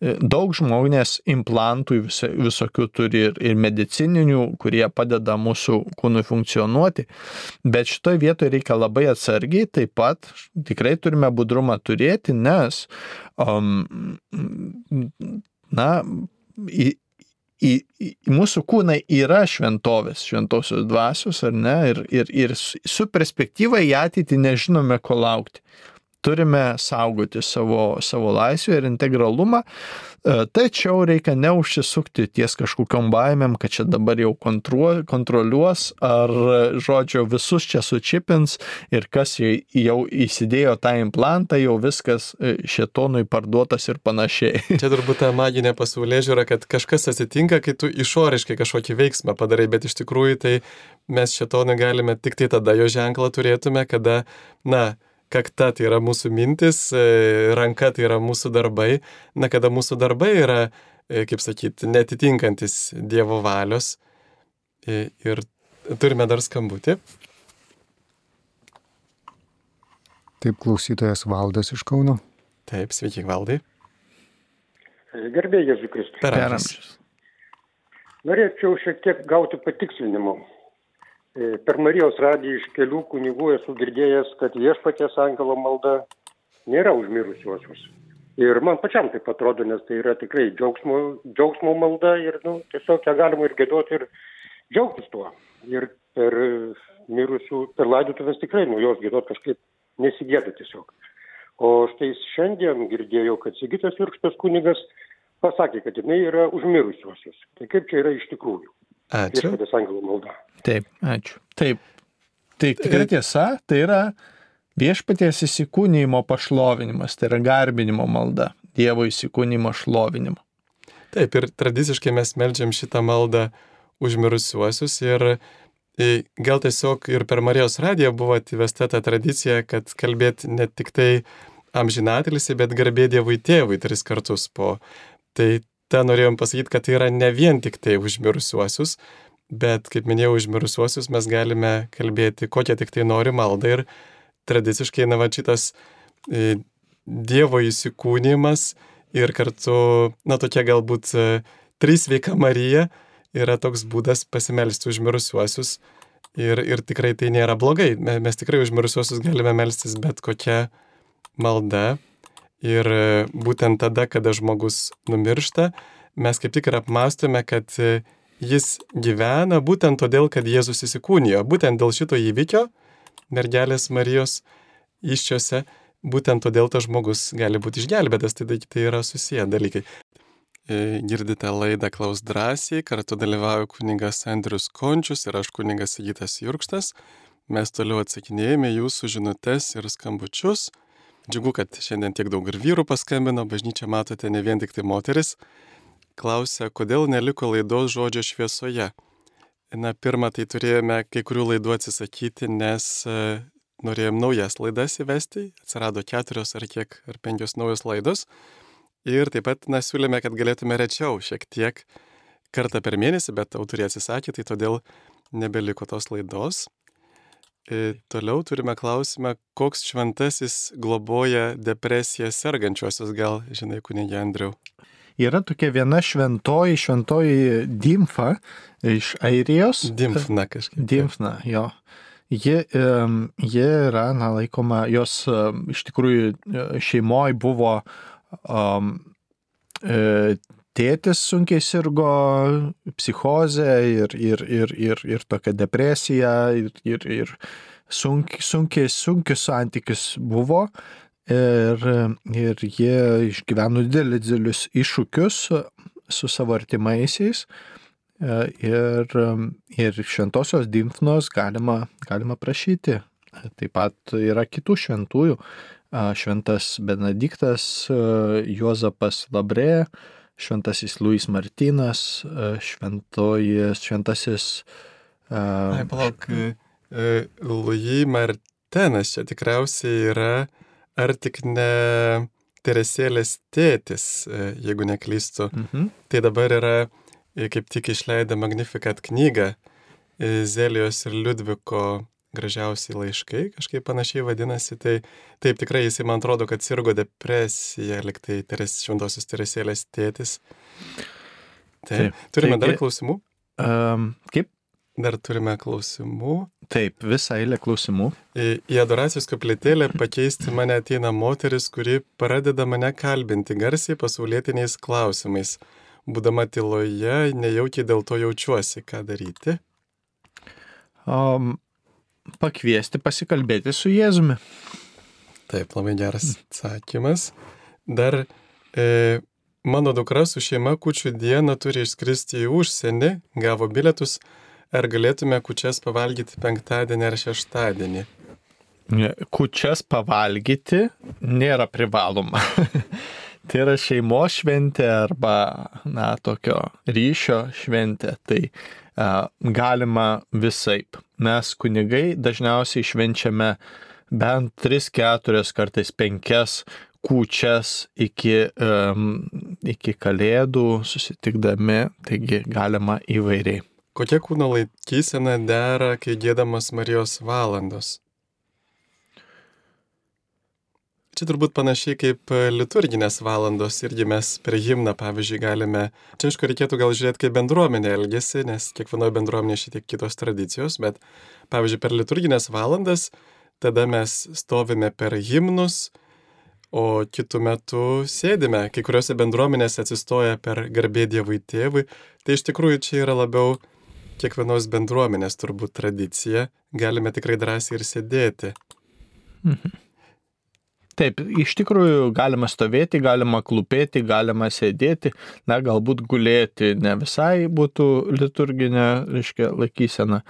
daug žmonės implantų visokių turi ir, ir medicininių, kurie padeda mūsų kūnui funkcionuoti. Bet šitoje vietoje reikia labai atsargiai, taip pat tikrai turime budrumą turėti, nes um, na, į, į, mūsų kūnai yra šventovės, šventosios dvasios, ar ne, ir, ir, ir su perspektyva į ateitį nežinome, ko laukti turime saugoti savo, savo laisvę ir integralumą, e, tačiau reikia neužsisukti ties kažkokiam baimėm, kad čia dabar jau kontro, kontroliuos, ar, žodžio, visus čia sučipins ir kas jau įsidėjo tą implantą, jau viskas e, šetonui parduotas ir panašiai. Čia turbūt ta maginė pasaulyje žiūra, kad kažkas atsitinka, kai tu išoriškai kažkokį veiksmą padarai, bet iš tikrųjų tai mes šetonui galime tik tai tada jo ženklą turėtume, kada, na, kakta tai yra mūsų mintis, e, ranka tai yra mūsų darbai. Na, kada mūsų darbai yra, e, kaip sakyti, netitinkantis Dievo valios. E, ir turime dar skambutį. Taip, klausytojas Valdas iš Kauno. Taip, sveiki, Valdai. Gerbėjai Jėzų Kristų. Per amžius. Norėčiau šiek tiek gauti patikslinimų. E, per Marijos radiją iš kelių kunigų esu girdėjęs, kad viešpaties angelo malda nėra užmirusiuosius. Ir man pačiam taip atrodo, nes tai yra tikrai džiaugsmo, džiaugsmo malda ir nu, tiesiog ją galima ir gėdoti ir džiaugtis tuo. Ir per mirusių, per laidotuvės tikrai nuo jos gėdoti kažkaip nesigėda tiesiog. O štai šiandien girdėjau, kad Sigitas Virkštas kunigas pasakė, kad jinai yra užmirusiuosius. Tai kaip čia yra iš tikrųjų? Ačiū. Taip, ačiū. Taip, tai tikrai tiesa, tai yra viešpaties įsikūnymo pašlovinimas, tai yra garbinimo malda, Dievo įsikūnymo šlovinimo. Taip, ir tradiciškai mes melžiam šitą maldą užmirusiuosius ir gal tiesiog ir per Marijos radiją buvo atvesta ta tradicija, kad kalbėti ne tik tai amžinatelisi, bet garbė Dievui tėvui tris kartus po. Tai tą norėjom pasakyti, kad tai yra ne vien tik tai užmirusiuosius, Bet, kaip minėjau, užmirusiuosius mes galime kalbėti, kokią tik tai nori maldą ir tradiciškai, na, va, šitas e, Dievo įsikūnymas ir kartu, na, tokia galbūt e, trys veika Marija yra toks būdas pasimelsti užmirusiuosius ir, ir tikrai tai nėra blogai. Mes tikrai užmirusiuosius galime melstis bet kokia malda ir e, būtent tada, kada žmogus numiršta, mes kaip tik ir apmastome, kad e, jis gyvena būtent todėl, kad Jėzus įsikūnijo. Būtent dėl šito įvykio, mergelės Marijos iščiose, būtent todėl tas žmogus gali būti išgelbėtas, tai tai yra susiję dalykai. E, girdite laidą Klaus drąsiai, kartu dalyvauju kuningas Andrius Končius ir aš kuningas Įgytas Jurkštas. Mes toliau atsakinėjame jūsų žinutes ir skambučius. Džiugu, kad šiandien tiek daug ir vyrų paskambino, bažnyčia matote ne vien tik tai moteris klausia, kodėl neliko laidos žodžio šviesoje. Na, pirmą tai turėjome kai kurių laidų atsisakyti, nes e, norėjom naujas laidas įvesti, atsirado keturios ar kiek, ar penkios naujos laidos. Ir taip pat, na, siūlėme, kad galėtume rečiau, šiek tiek kartą per mėnesį, bet autoriai atsisakė, tai todėl nebeliko tos laidos. E, toliau turime klausimą, koks šventasis globoja depresiją sergančiosius, gal žinai, kunigė Andriu yra tokia viena šventoji, šventoji Dimfa iš Airijos. Dimfna kažkaip. Dimfna, jo. Ji, ji yra, na, laikoma, jos iš tikrųjų e, šeimoje buvo um, tėtis sunkiai sirgo psichozę ir, ir, ir, ir, ir tokia depresija ir, ir, ir sunkiai, sunkiai, sunkius santykius buvo. Ir, ir jie išgyveno didelius, didelius iššūkius su savo artimaisiais. Ir, ir šventosios dimfnos galima, galima prašyti. Taip pat yra kitų šventųjų. Šventas Benediktas, Juozapas Labrė, šventasis Luis Martinas, šventoji, šventasis. Ai, palauk, e, Luis Martinas čia tikriausiai yra ar tik ne Teresėlės tėtis, e, jeigu neklystu. Mhm. Tai dabar yra e, kaip tik išleidę Magnificat knygą Zelijos ir Liudviko gražiausiai laiškai, kažkaip panašiai vadinasi, tai taip tikrai jisai man atrodo, kad sirgo depresija, liktai teres, šventosios teresėlės tėtis. Taip. taip. Turime taigi, dar klausimų? Um, kaip? Dar turime klausimų. Taip, visą eilę klausimų. Į, į adoracijos kapletėlę pakeisti mane ateina moteris, kuri pradeda mane kalbinti garsiai pasaulietiniais klausimais. Būdama tyloje, nejaukiai dėl to jaučiuosi, ką daryti. Um, pakviesti pasikalbėti su Jėzumi. Taip, labai geras atsakymas. Dar e, mano dukra su šeima kučių dieną turi išskristi į užsienį, gavo bilietus. Ar galėtume kučias pavalgyti penktadienį ar šeštadienį? Kučias pavalgyti nėra privaloma. tai yra šeimos šventė arba, na, tokio ryšio šventė. Tai galima visaip. Mes kunigai dažniausiai švenčiame bent 3-4 kartais 5 kūčias iki, um, iki kalėdų susitikdami, taigi galima įvairiai. Kokia kūno laikysena dera, kai gėdamas Marijos valandos? Čia turbūt panašiai kaip e, liturginės valandos irgi mes per himną, pavyzdžiui, galime, čia aišku reikėtų gal žiūrėti, kaip bendruomenė elgesi, nes kiekvienoje bendruomenėje šiek tiek kitos tradicijos, bet pavyzdžiui, per liturginės valandas tada mes stovime per himnus, o kitų metų sėdime, kai kuriuose bendruomenėse atsistoja per garbė Dievui tėvui, tai iš tikrųjų čia yra labiau kiekvienos bendruomenės turbūt tradicija, galime tikrai drąsiai ir sėdėti. Mhm. Taip, iš tikrųjų galima stovėti, galima klūpėti, galima sėdėti, na galbūt gulėti ne visai būtų liturginė, reiškia, laikysena.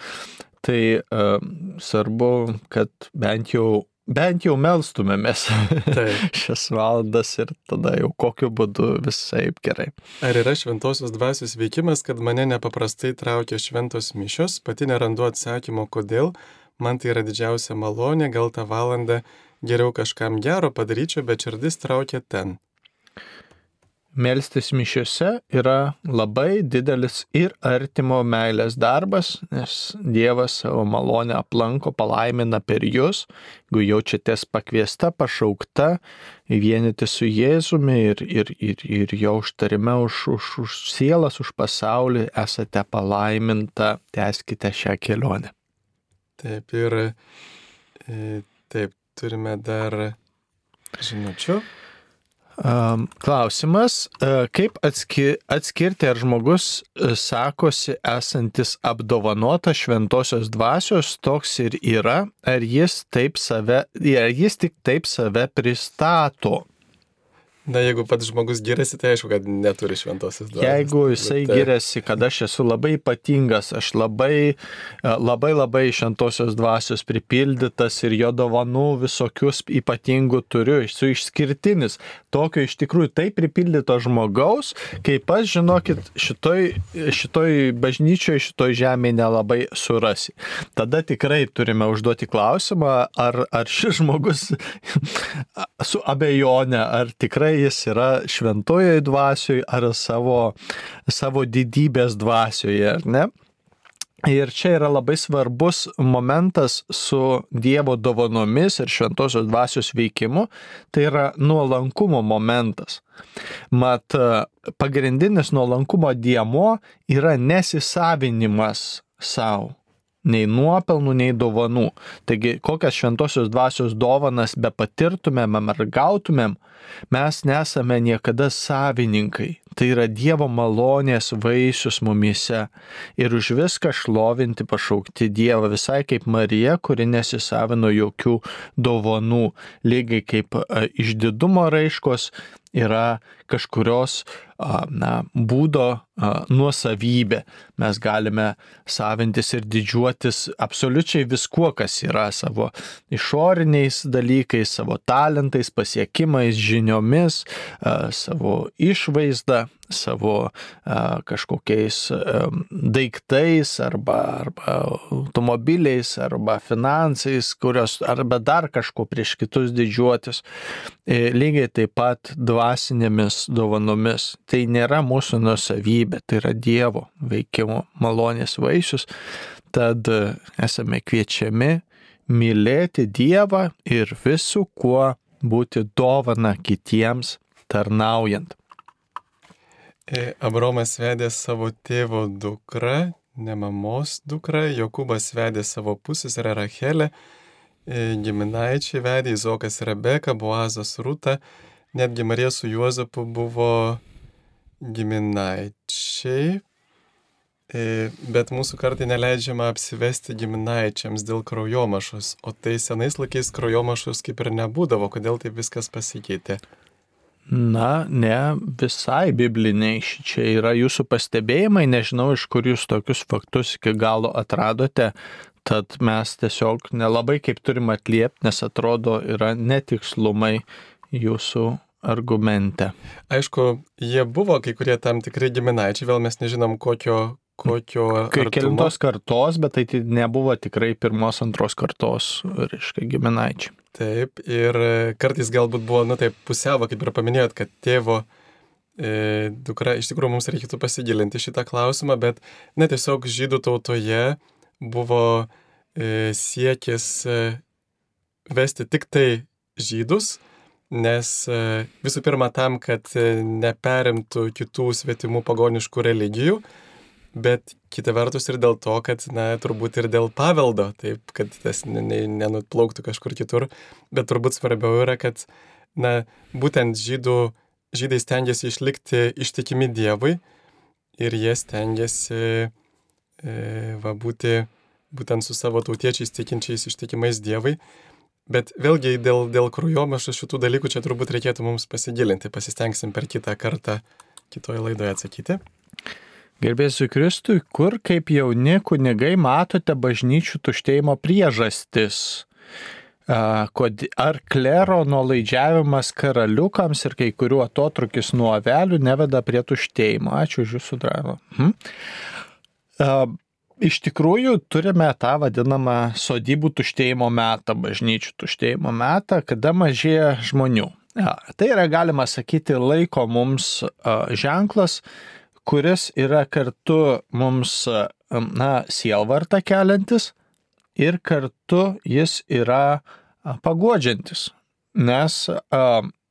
Tai uh, svarbu, kad bent jau, bent jau melstumėmės šias valandas ir tada jau kokiu būdu visai gerai. Ar yra šventosios dvasios veikimas, kad mane nepaprastai traukia šventos mišios, pati nerandu atsakymo, kodėl, man tai yra didžiausia malonė, gal tą valandą Geriau kažkam gero padaryčiau, bet širdis traukia ten. Melstis mišiuose yra labai didelis ir artimo meilės darbas, nes Dievas savo malonę aplanko, palaimina per jūs, jeigu jaučiatės pakviesta, pašaukta, vienyti su Jėzumi ir, ir, ir, ir jo užtarime už, už, už sielas, už pasaulį, esate palaiminta, tęskite šią kelionę. Taip ir e, taip, turime dar žinučių. Klausimas, e, kaip atskirti, ar žmogus e, sakosi esantis apdovanota šventosios dvasios, toks ir yra, ar jis, taip save, ar jis tik taip save pristato. Na, jeigu pats žmogus giriasi, tai aišku, kad neturi šventosios dvasios. Jeigu jisai tai... giriasi, kad aš esu labai ypatingas, aš labai, e, labai, labai šventosios dvasios pripildytas ir jo dovanų visokius ypatingų turiu, esu išskirtinis. Tokio iš tikrųjų taip pripildyto žmogaus, kaip aš, žinokit, šitoj, šitoj bažnyčioje, šitoj žemėje nelabai surasi. Tada tikrai turime užduoti klausimą, ar, ar šis žmogus su abejonė, ar tikrai jis yra šventojoje dvasioje ar savo, savo didybės dvasioje, ar ne? Ir čia yra labai svarbus momentas su Dievo dovanomis ir šventosios dvasios veikimu, tai yra nuolankumo momentas. Mat, pagrindinis nuolankumo diemo yra nesisavinimas savo nei nuopelnų, nei dovanų. Taigi, kokias šventosios dvasios dovanas be patirtumėm ar gautumėm, mes nesame niekada savininkai. Tai yra Dievo malonės vaisius mumise. Ir už viską šlovinti pašaukti Dievą, visai kaip Marija, kuri nesisavino jokių dovanų, lygiai kaip išdidumo raiškos yra kažkurios na, būdo nuosavybė. Mes galime savintis ir didžiuotis absoliučiai viskuo, kas yra savo išoriniais dalykais, savo talentais, pasiekimais, žiniomis, savo išvaizdą, savo kažkokiais daiktais arba, arba automobiliais arba finansais, kurios arba dar kažko prieš kitus didžiuotis. E, lygiai taip pat dvasinėmis dovanomis. Tai nėra mūsų nusavybė, tai yra Dievo veikimo malonės vaisius. Tad esame kviečiami mylėti Dievą ir visų kuo būti dovana kitiems tarnaujant. E, Abromas vedė savo tėvo dukrą, ne mamos dukrą, Jokūbas vedė savo pusės Rachelę, e, giminaičiai vedė Izokas Rebeka, Boazas Rūta, netgi Marija su Juozapu buvo giminaičiai, e, bet mūsų kartai neleidžiama apsivesti giminaičiams dėl kraujomašos, o tai senais laikais kraujomašos kaip ir nebūdavo, kodėl taip viskas pasikeitė. Na, ne visai bibliniai čia yra jūsų pastebėjimai, nežinau, iš kur jūs tokius faktus iki galo atradote, tad mes tiesiog nelabai kaip turim atliepti, nes atrodo yra netikslumai jūsų argumente. Aišku, jie buvo kai kurie tam tikrai giminaičiai, vėl mes nežinom kokio kokio. Kai kelintos kartos, bet tai nebuvo tikrai pirmos, antros kartos, reiškia, giminaičiai. Taip, ir kartais galbūt buvo, nu taip, pusiavo, kaip ir paminėjot, kad tėvo e, dukra, iš tikrųjų mums reikėtų pasigilinti šitą klausimą, bet, na, tiesiog žydų tautoje buvo e, siekis e, vesti tik tai žydus, nes e, visų pirma tam, kad e, neperimtų kitų svetimų pagoniškų religijų, bet kita vertus ir dėl to, kad, na, turbūt ir dėl paveldo, taip, kad tas nenutplauktų kažkur kitur, bet turbūt svarbiau yra, kad, na, būtent žydų, žydai stengiasi išlikti ištikimi Dievui ir jie stengiasi, e, va, būti būtent su savo tautiečiais tikinčiais ištikimais Dievui. Bet vėlgi dėl, dėl kraujomašų šitų dalykų čia turbūt reikėtų mums pasigilinti, pasistengsim per kitą kartą kitoje laidoje atsakyti. Gerbėsiu Kristui, kur kaip jauni kunigai matote bažnyčių tuštėjimo priežastis? Ar klero nuolaidžiavimas karaliukams ir kai kurių atotrukis nuo avelių neveda prie tuštėjimo? Ačiū už jūsų dravą. Hm? Iš tikrųjų, turime tą vadinamą sodybų tuštėjimo metą, bažnyčių tuštėjimo metą, kada mažėja žmonių. Ja, tai yra, galima sakyti, laiko mums ženklas, kuris yra kartu mums, na, sielvartą keliantis ir kartu jis yra pagodžiantis. Nes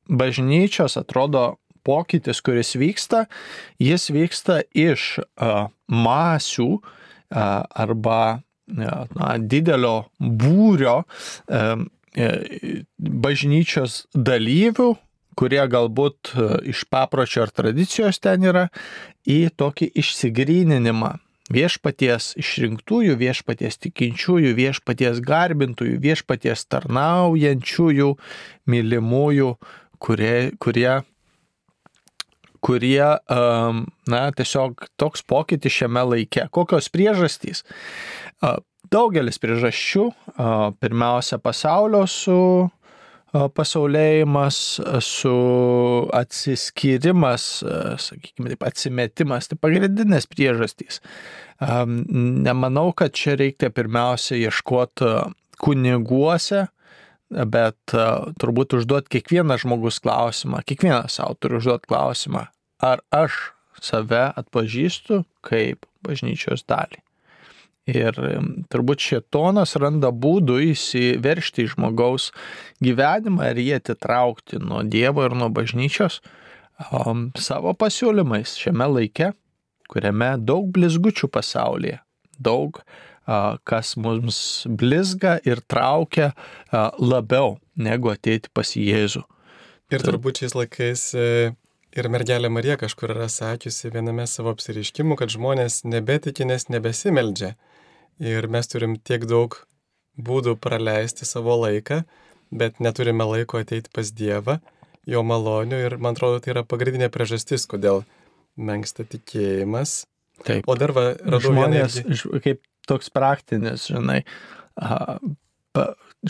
bažnyčios atrodo pokytis, kuris vyksta, jis vyksta iš masių, arba na, didelio būrio e, bažnyčios dalyvių, kurie galbūt iš papročio ar tradicijos ten yra, į tokį išsigryninimą. Viešpaties išrinktųjų, viešpaties tikinčiųjų, viešpaties garbintųjų, viešpaties tarnaujančiųjų, mylimųjų, kurie, kurie kurie, na, tiesiog toks pokytis šiame laike. Kokios priežastys? Daugelis priežasčių. Pirmiausia, pasaulio su pasaulėjimas, su atsiskyrimas, sakykime taip, atsimetimas, tai pagrindinės priežastys. Nemanau, kad čia reikia pirmiausia ieškoti kuniguose, bet turbūt užduoti kiekvieną žmogus klausimą, kiekvienas savo turi užduoti klausimą, ar aš save atpažįstu kaip bažnyčios dalį. Ir turbūt šitonas randa būdų įsiveršti į žmogaus gyvenimą ir jį atitraukti nuo Dievo ir nuo bažnyčios um, savo pasiūlymais šiame laike, kuriame daug blizgučių pasaulyje, daug uh, kas mums blizga ir traukia labiau negu ateiti pas Jėzų. Ir turbūt šiais laikais e, Ir mergelė Marija kažkur yra sakiusi viename savo apsiriškimų, kad žmonės nebetiki, nes nebesimeldžia. Ir mes turim tiek daug būdų praleisti savo laiką, bet neturime laiko ateiti pas Dievą, jo malonių ir man atrodo tai yra pagrindinė priežastis, kodėl menksta tikėjimas. Taip. O dar va, radau žmonės, vieną... kaip toks praktinis, žinai,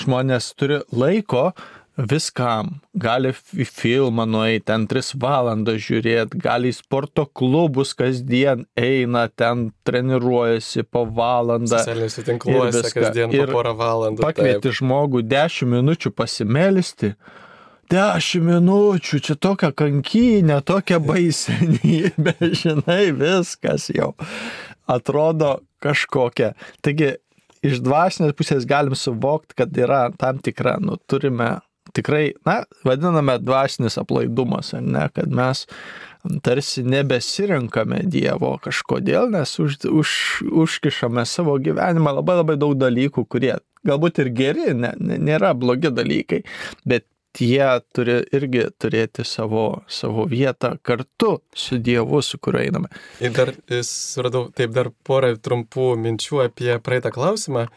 žmonės turi laiko, viskam. Gali į filmą nueiti, ten 3 valandas žiūrėti, gali į sporto klubus kasdien eina, ten treniruojasi po valandą. Socialiniuose tinkluose kasdien po porą valandų. Pakvieti žmogų 10 minučių pasimelisti. 10 minučių, čia tokia kankynė, tokia baisenybė, žinai, viskas jau. Atrodo, kažkokia. Taigi, iš dvasinės pusės galim suvokti, kad yra tam tikra, nu, turime tikrai, na, vadiname dvasinis aplaidumas, ne, kad mes tarsi nebesirinkame Dievo kažkodėl, nes už, už, užkišame savo gyvenimą labai labai daug dalykų, kurie galbūt ir geri, ne, nėra blogi dalykai, bet jie turi irgi turėti savo, savo vietą kartu su Dievu, su kuriuo einame. Ir dar suradau, taip, dar porą trumpų minčių apie praeitą klausimą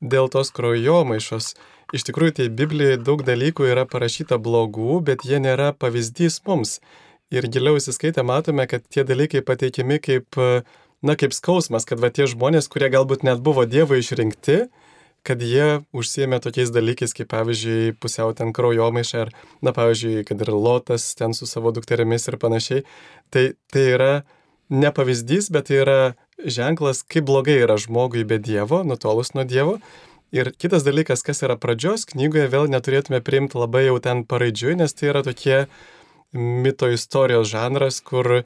dėl tos kraujomaišos. Iš tikrųjų, tai Biblijoje daug dalykų yra parašyta blogų, bet jie nėra pavyzdys mums. Ir giliau įsiskaitę matome, kad tie dalykai pateikiami kaip, na, kaip skausmas, kad va tie žmonės, kurie galbūt net buvo Dievo išrinkti, kad jie užsiemė tokiais dalykais, kaip pavyzdžiui, pusiau ten kraujomaišą, ar, na, pavyzdžiui, kad ir Lotas ten su savo dukterimis ir panašiai. Tai, tai yra ne pavyzdys, bet tai yra ženklas, kaip blogai yra žmogui be Dievo, nutolus nuo Dievo. Ir kitas dalykas, kas yra pradžios knygoje, vėl neturėtume priimti labai jau ten paraidžiui, nes tai yra tokie mito istorijos žanras, kur e,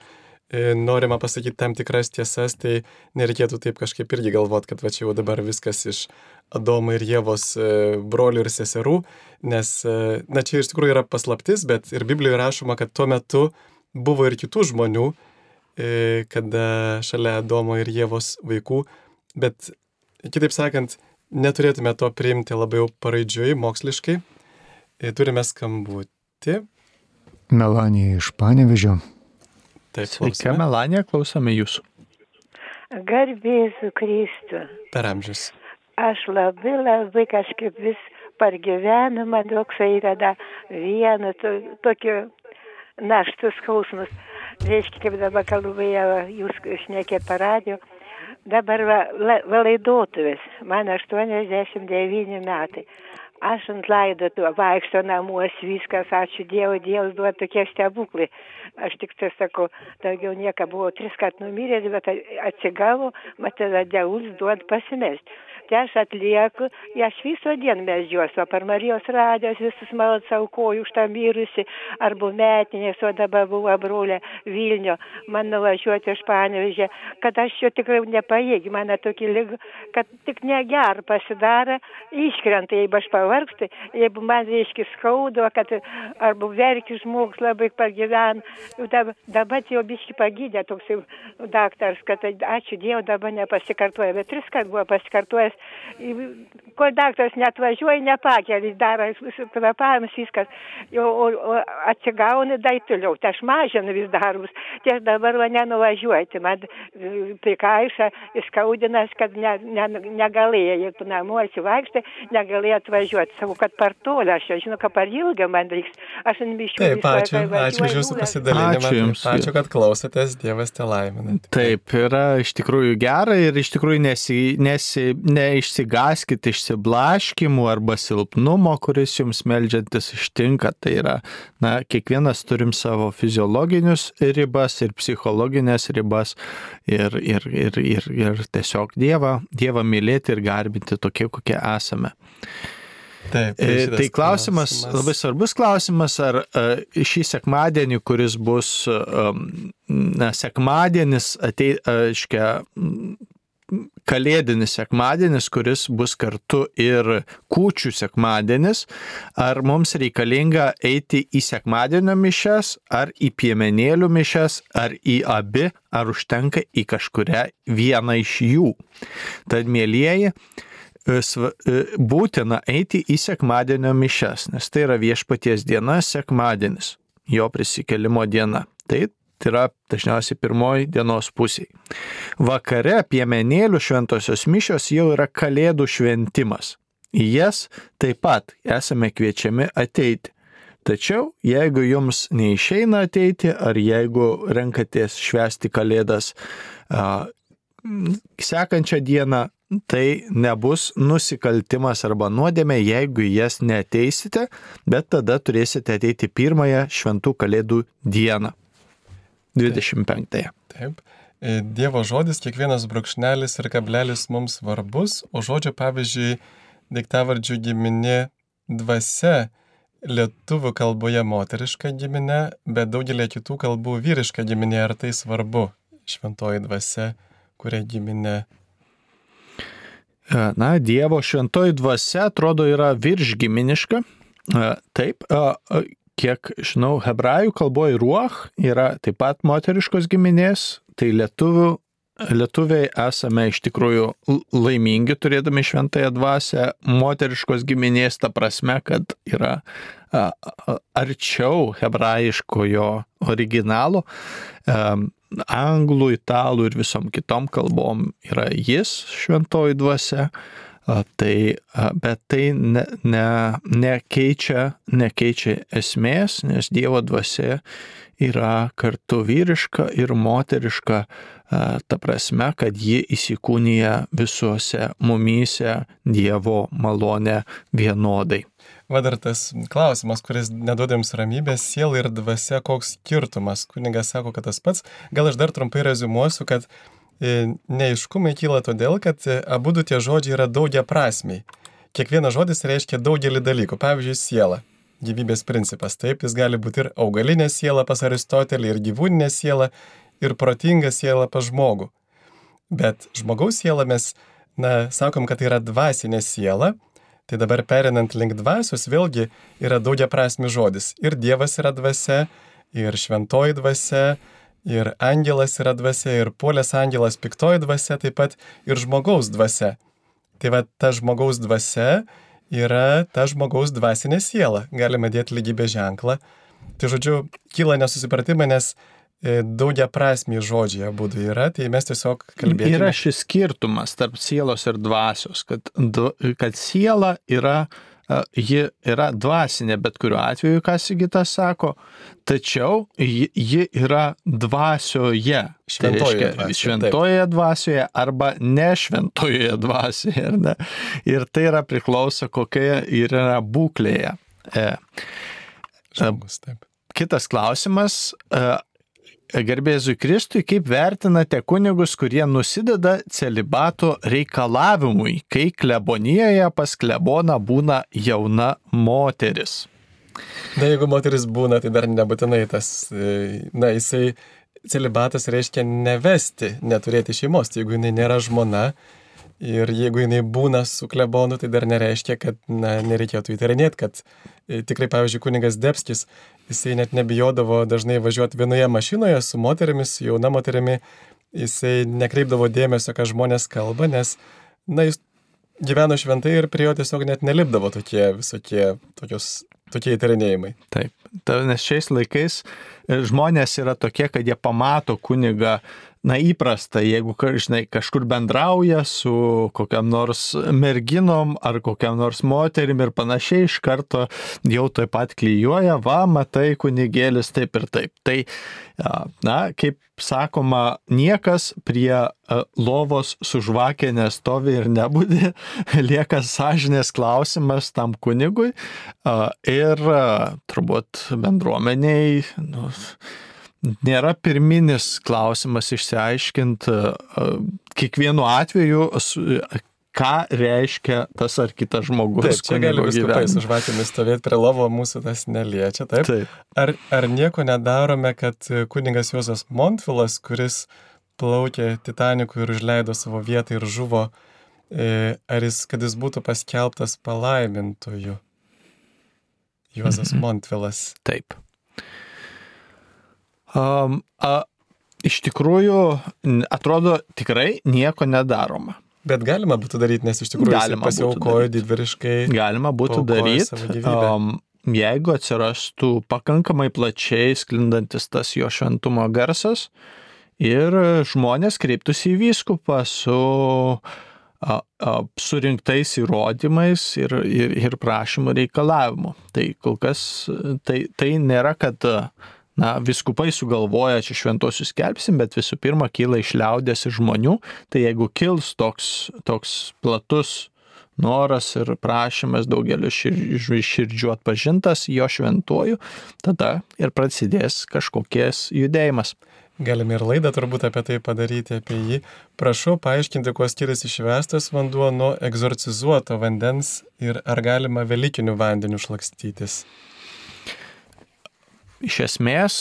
norima pasakyti tam tikras tiesas, tai nereikėtų taip kažkaip irgi galvoti, kad va čia jau dabar viskas iš Adomo ir Jėvos e, brolių ir seserų, nes, e, na čia iš tikrųjų yra paslaptis, bet ir Biblijoje rašoma, kad tuo metu buvo ir kitų žmonių, kada šalia Adomo ir Jėvos vaikų, bet kitaip sakant, neturėtume to priimti labiau paraidžiui, moksliškai. E, turime skambutį. Melanija iš Panevežio. Taip, Sveika, Melanija, klausome jūsų. Garbėsiu Kristų. Per amžius. Aš labai labai kažkaip vis per gyvenimą toksai yra da vienu to, tokiu naštus skausmus. Reiškia, kaip dabar kalbėjo, jūs šnekėt per radio, dabar va, la, va laidotuvės, man 89 metai. Aš ant laidotų vaikšto namuos, viskas, ačiū Dievui, Dievas duoda tokie stebuklai. Aš tik tai sakau, daugiau nieka buvo tris kart numiręs, bet atsigavo, matai, Dievus duoda pasimesti tai aš atlieku, aš visą dieną melžiuosi, o per Marijos radijos visus maldas aukoju už tą mirusi, arba metinės, o dabar buvo brolė Vilnio, man nuvažiuoti iš Panevežė, kad aš jo tikrai nepajėgiu, man tokį lygų, kad tik neger pasidaro, iškrenta, jeigu aš pavargstu, jeigu man reiškia skaudo, kad arba verki žmogus labai pagyven, dabar, dabar jau biški pagydė toks daktaras, kad ačiū Dievui dabar nepasikartoja, bet tris kart buvo pasikartojęs nes kol daktaras netvažiuoja, nepakeli, daro kvepavimus, viskas, o, o, o atsigauna dar toliau, tai aš mažinu vis darbus, tai aš dabar va nenuvažiuoju, tai man prikaiša, įskaudinas, kad ne, ne, negalėjo, jeigu namuose vaikštai, negalėjo atvažiuoti, savo, kad per tolį, aš žinau, kad per ilgą man reiks, aš ant miškų. Taip, ačiū, ačiū už jūsų pasidalinimą. Ačiū Jums. Ačiū, kad klausotės, Dievas te laimina. Taip, yra iš tikrųjų gera ir iš tikrųjų nesi, nesi, neišsi neišsigaskit išsiblaškimų arba silpnumo, kuris jums melžiantis ištinka. Tai yra, na, kiekvienas turim savo fiziologinius ribas ir psichologinės ribas ir, ir, ir, ir, ir tiesiog Dievą, Dievą mylėti ir garbinti tokie, kokie esame. Taip, tai, e, tai klausimas, klausimas, labai svarbus klausimas, ar uh, šį sekmadienį, kuris bus, um, na, sekmadienis, atei, aiškia, kalėdinis sekmadienis, kuris bus kartu ir kūčių sekmadienis, ar mums reikalinga eiti į sekmadienio mišes, ar į piemenėlių mišes, ar į abi, ar užtenka į kažkuria vieną iš jų. Tad, mėlyjeji, e, e, būtina eiti į sekmadienio mišes, nes tai yra viešpaties diena, sekmadienis, jo prisikelimo diena. Tai tai yra dažniausiai pirmoji dienos pusė. Vakare piemenėlių šventosios mišios jau yra kalėdų šventimas. Į jas taip pat esame kviečiami ateiti. Tačiau jeigu jums neišeina ateiti, ar jeigu renkatės švęsti kalėdas a, sekančią dieną, tai nebus nusikaltimas arba nuodėmė, jeigu jas neteisite, bet tada turėsite ateiti pirmąją šventų kalėdų dieną. 25. Taip. Taip. E, Dievo žodis, kiekvienas brūkšnelis ir kablelis mums svarbus, o žodžio pavyzdžiui, daiktavardžių giminė dvasia lietuvių kalboje moteriška giminė, bet daugelį kitų kalbų vyriška giminė, ar tai svarbu, šventoji dvasia, kuria giminė na, Dievo šventoji dvasia atrodo yra viršgiminiška. Taip, kiek žinau, hebrajų kalboje ruoch yra taip pat moteriškos giminės, tai lietuvių, lietuviai esame iš tikrųjų laimingi turėdami šventąją dvasę moteriškos giminės, ta prasme, kad yra arčiau hebrajiškojo originalo anglų, italų ir visom kitom kalbom yra jis šventoji dvasia. Tai, bet tai ne, ne, nekeičia, nekeičia esmės, nes Dievo dvasia yra kartu vyriška ir moteriška, ta prasme, kad ji įsikūnija visuose mumyse Dievo malonę vienodai. Va dar tas klausimas, kuris neduoda jums ramybės, siela ir dvasia, koks skirtumas. Kunigas sako, kad tas pats. Gal aš dar trumpai rezumuosiu, kad e, neiškumai kyla todėl, kad e, abu du tie žodžiai yra daugia prasmiai. Kiekvienas žodis reiškia daugelį dalykų. Pavyzdžiui, siela. Gyvybės principas. Taip, jis gali būti ir augalinė siela pas Aristotelį, ir gyvūninė siela, ir protinga siela pas žmogų. Bet žmogaus siela mes, na, sakom, kad tai yra dvasinė siela, Tai dabar perinant link dvasios, vėlgi yra daugia prasmi žodis. Ir Dievas yra dvasia, ir šventoji dvasia, ir angelas yra dvasia, ir polės angelas piktoji dvasia, taip pat ir žmogaus dvasia. Tai va ta žmogaus dvasia yra ta žmogaus dvasinė siela. Galime dėti lygybę ženklą. Tai žodžiu, kyla nesusipratimai, nes E, daugia prasmiai žodžiai abu yra, tai mes tiesiog kalbėjome. Yra šis skirtumas tarp sielos ir dvasios, kad, kad siela yra, ji yra dvasinė, bet kuriuo atveju, ką Sigitas sako, tačiau ji, ji yra dvasioje. Šventoje, tai reiškia, šventoje dvasioje arba ne šventoje dvasioje. Ne? Ir tai yra priklauso, kokia yra būklėje. E, Žmogus, taip. Kitas klausimas, Gerbėzui Kristui, kaip vertinate kunigus, kurie nusideda celibato reikalavimui, kai klebonijoje pas kleboną būna jauna moteris? Na, jeigu moteris būna, tai dar nebūtinai tas, e, na, jisai celibatas reiškia nevesti, neturėti šeimos. Tai jeigu jinai nėra žmona ir jeigu jinai būna su klebonu, tai dar nereiškia, kad, na, nereikėtų įtarinėti, kad e, tikrai, pavyzdžiui, kunigas Debskis jisai net nebijodavo dažnai važiuoti vienoje mašinoje su moterimis, jauna moterimi, jisai nekreipdavo dėmesio, ką žmonės kalba, nes, na, jis gyveno šventai ir prie jo tiesiog net nelipdavo tokie visokie, tokios, tokie įtarinėjimai. Taip, Ta, nes šiais laikais e, žmonės yra tokie, kad jie pamato kunigą na, įprasta, jeigu, žinai, kažkur bendrauja su kokiam nors merginom ar kokiam nors moterim ir panašiai, iš karto jau taip pat klyjuoja, va, matai, kunigėlis taip ir taip. Tai, na, kaip sakoma, niekas prie lovos su žvakė nestovi ir nebūdi, lieka sąžinės klausimas tam kunigui ir turbūt bendruomeniai, nu, nėra pirminis klausimas išsiaiškinti kiekvienu atveju, ką reiškia tas ar kitas žmogus. Taip, čia gali viskupai su žvakėmis stovėti prie lovo, mūsų tas neliečia, taip? taip. Ar, ar nieko nedarome, kad kuningas Juozas Montvilas, kuris plaukė Titaniku ir užleido savo vietą ir žuvo, e, ar jis, kad jis būtų paskelbtas palaimintoju? Juozas mhm. Montvilas. Taip. Um, a, iš tikrųjų, atrodo, tikrai nieko nedaroma. Bet galima būtų daryti, nes iš tikrųjų galima pasiaukojo didvyriškai. Galima būtų daryti. Um, jeigu atsirastų pakankamai plačiai sklindantis tas jo šventumo garsas ir žmonės kreiptųsi į vyskupą su a, a, surinktais įrodymais ir, ir, ir prašymų reikalavimu. Tai kol kas tai, tai nėra, kad na, viskupai sugalvoja, čia šventosius skelbsim, bet visų pirma kyla iš liaudės ir žmonių, tai jeigu kils toks, toks platus noras ir prašymas daugelio širdžių, širdžių atpažintas jo šventuoju, tada ir prasidės kažkokies judėjimas. Galime ir laidą turbūt apie tai padaryti, apie jį. Prašau paaiškinti, kuo skiriasi švestas vanduo nuo egzorcizuoto vandens ir ar galima Velykinių vandenių šlakstytis. Iš esmės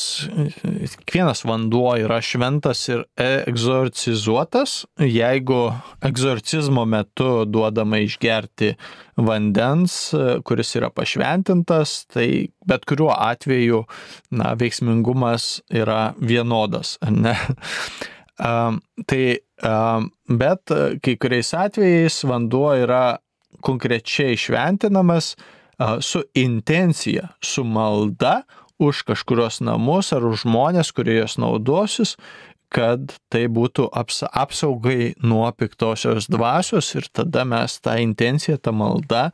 kiekvienas vanduo yra šventas ir egzorcizuotas, jeigu egzorcizmo metu duodama išgerti vandens, kuris yra pašventintas, tai bet kuriuo atveju na, veiksmingumas yra vienodas. Ne? Tai, bet kai kuriais atvejais vanduo yra konkrečiai šventinamas su intencija, su malda, už kažkurios namus ar už žmonės, kurie jos naudosis, kad tai būtų aps, apsaugai nuo piktosios dvasios ir tada mes tą intenciją, tą maldą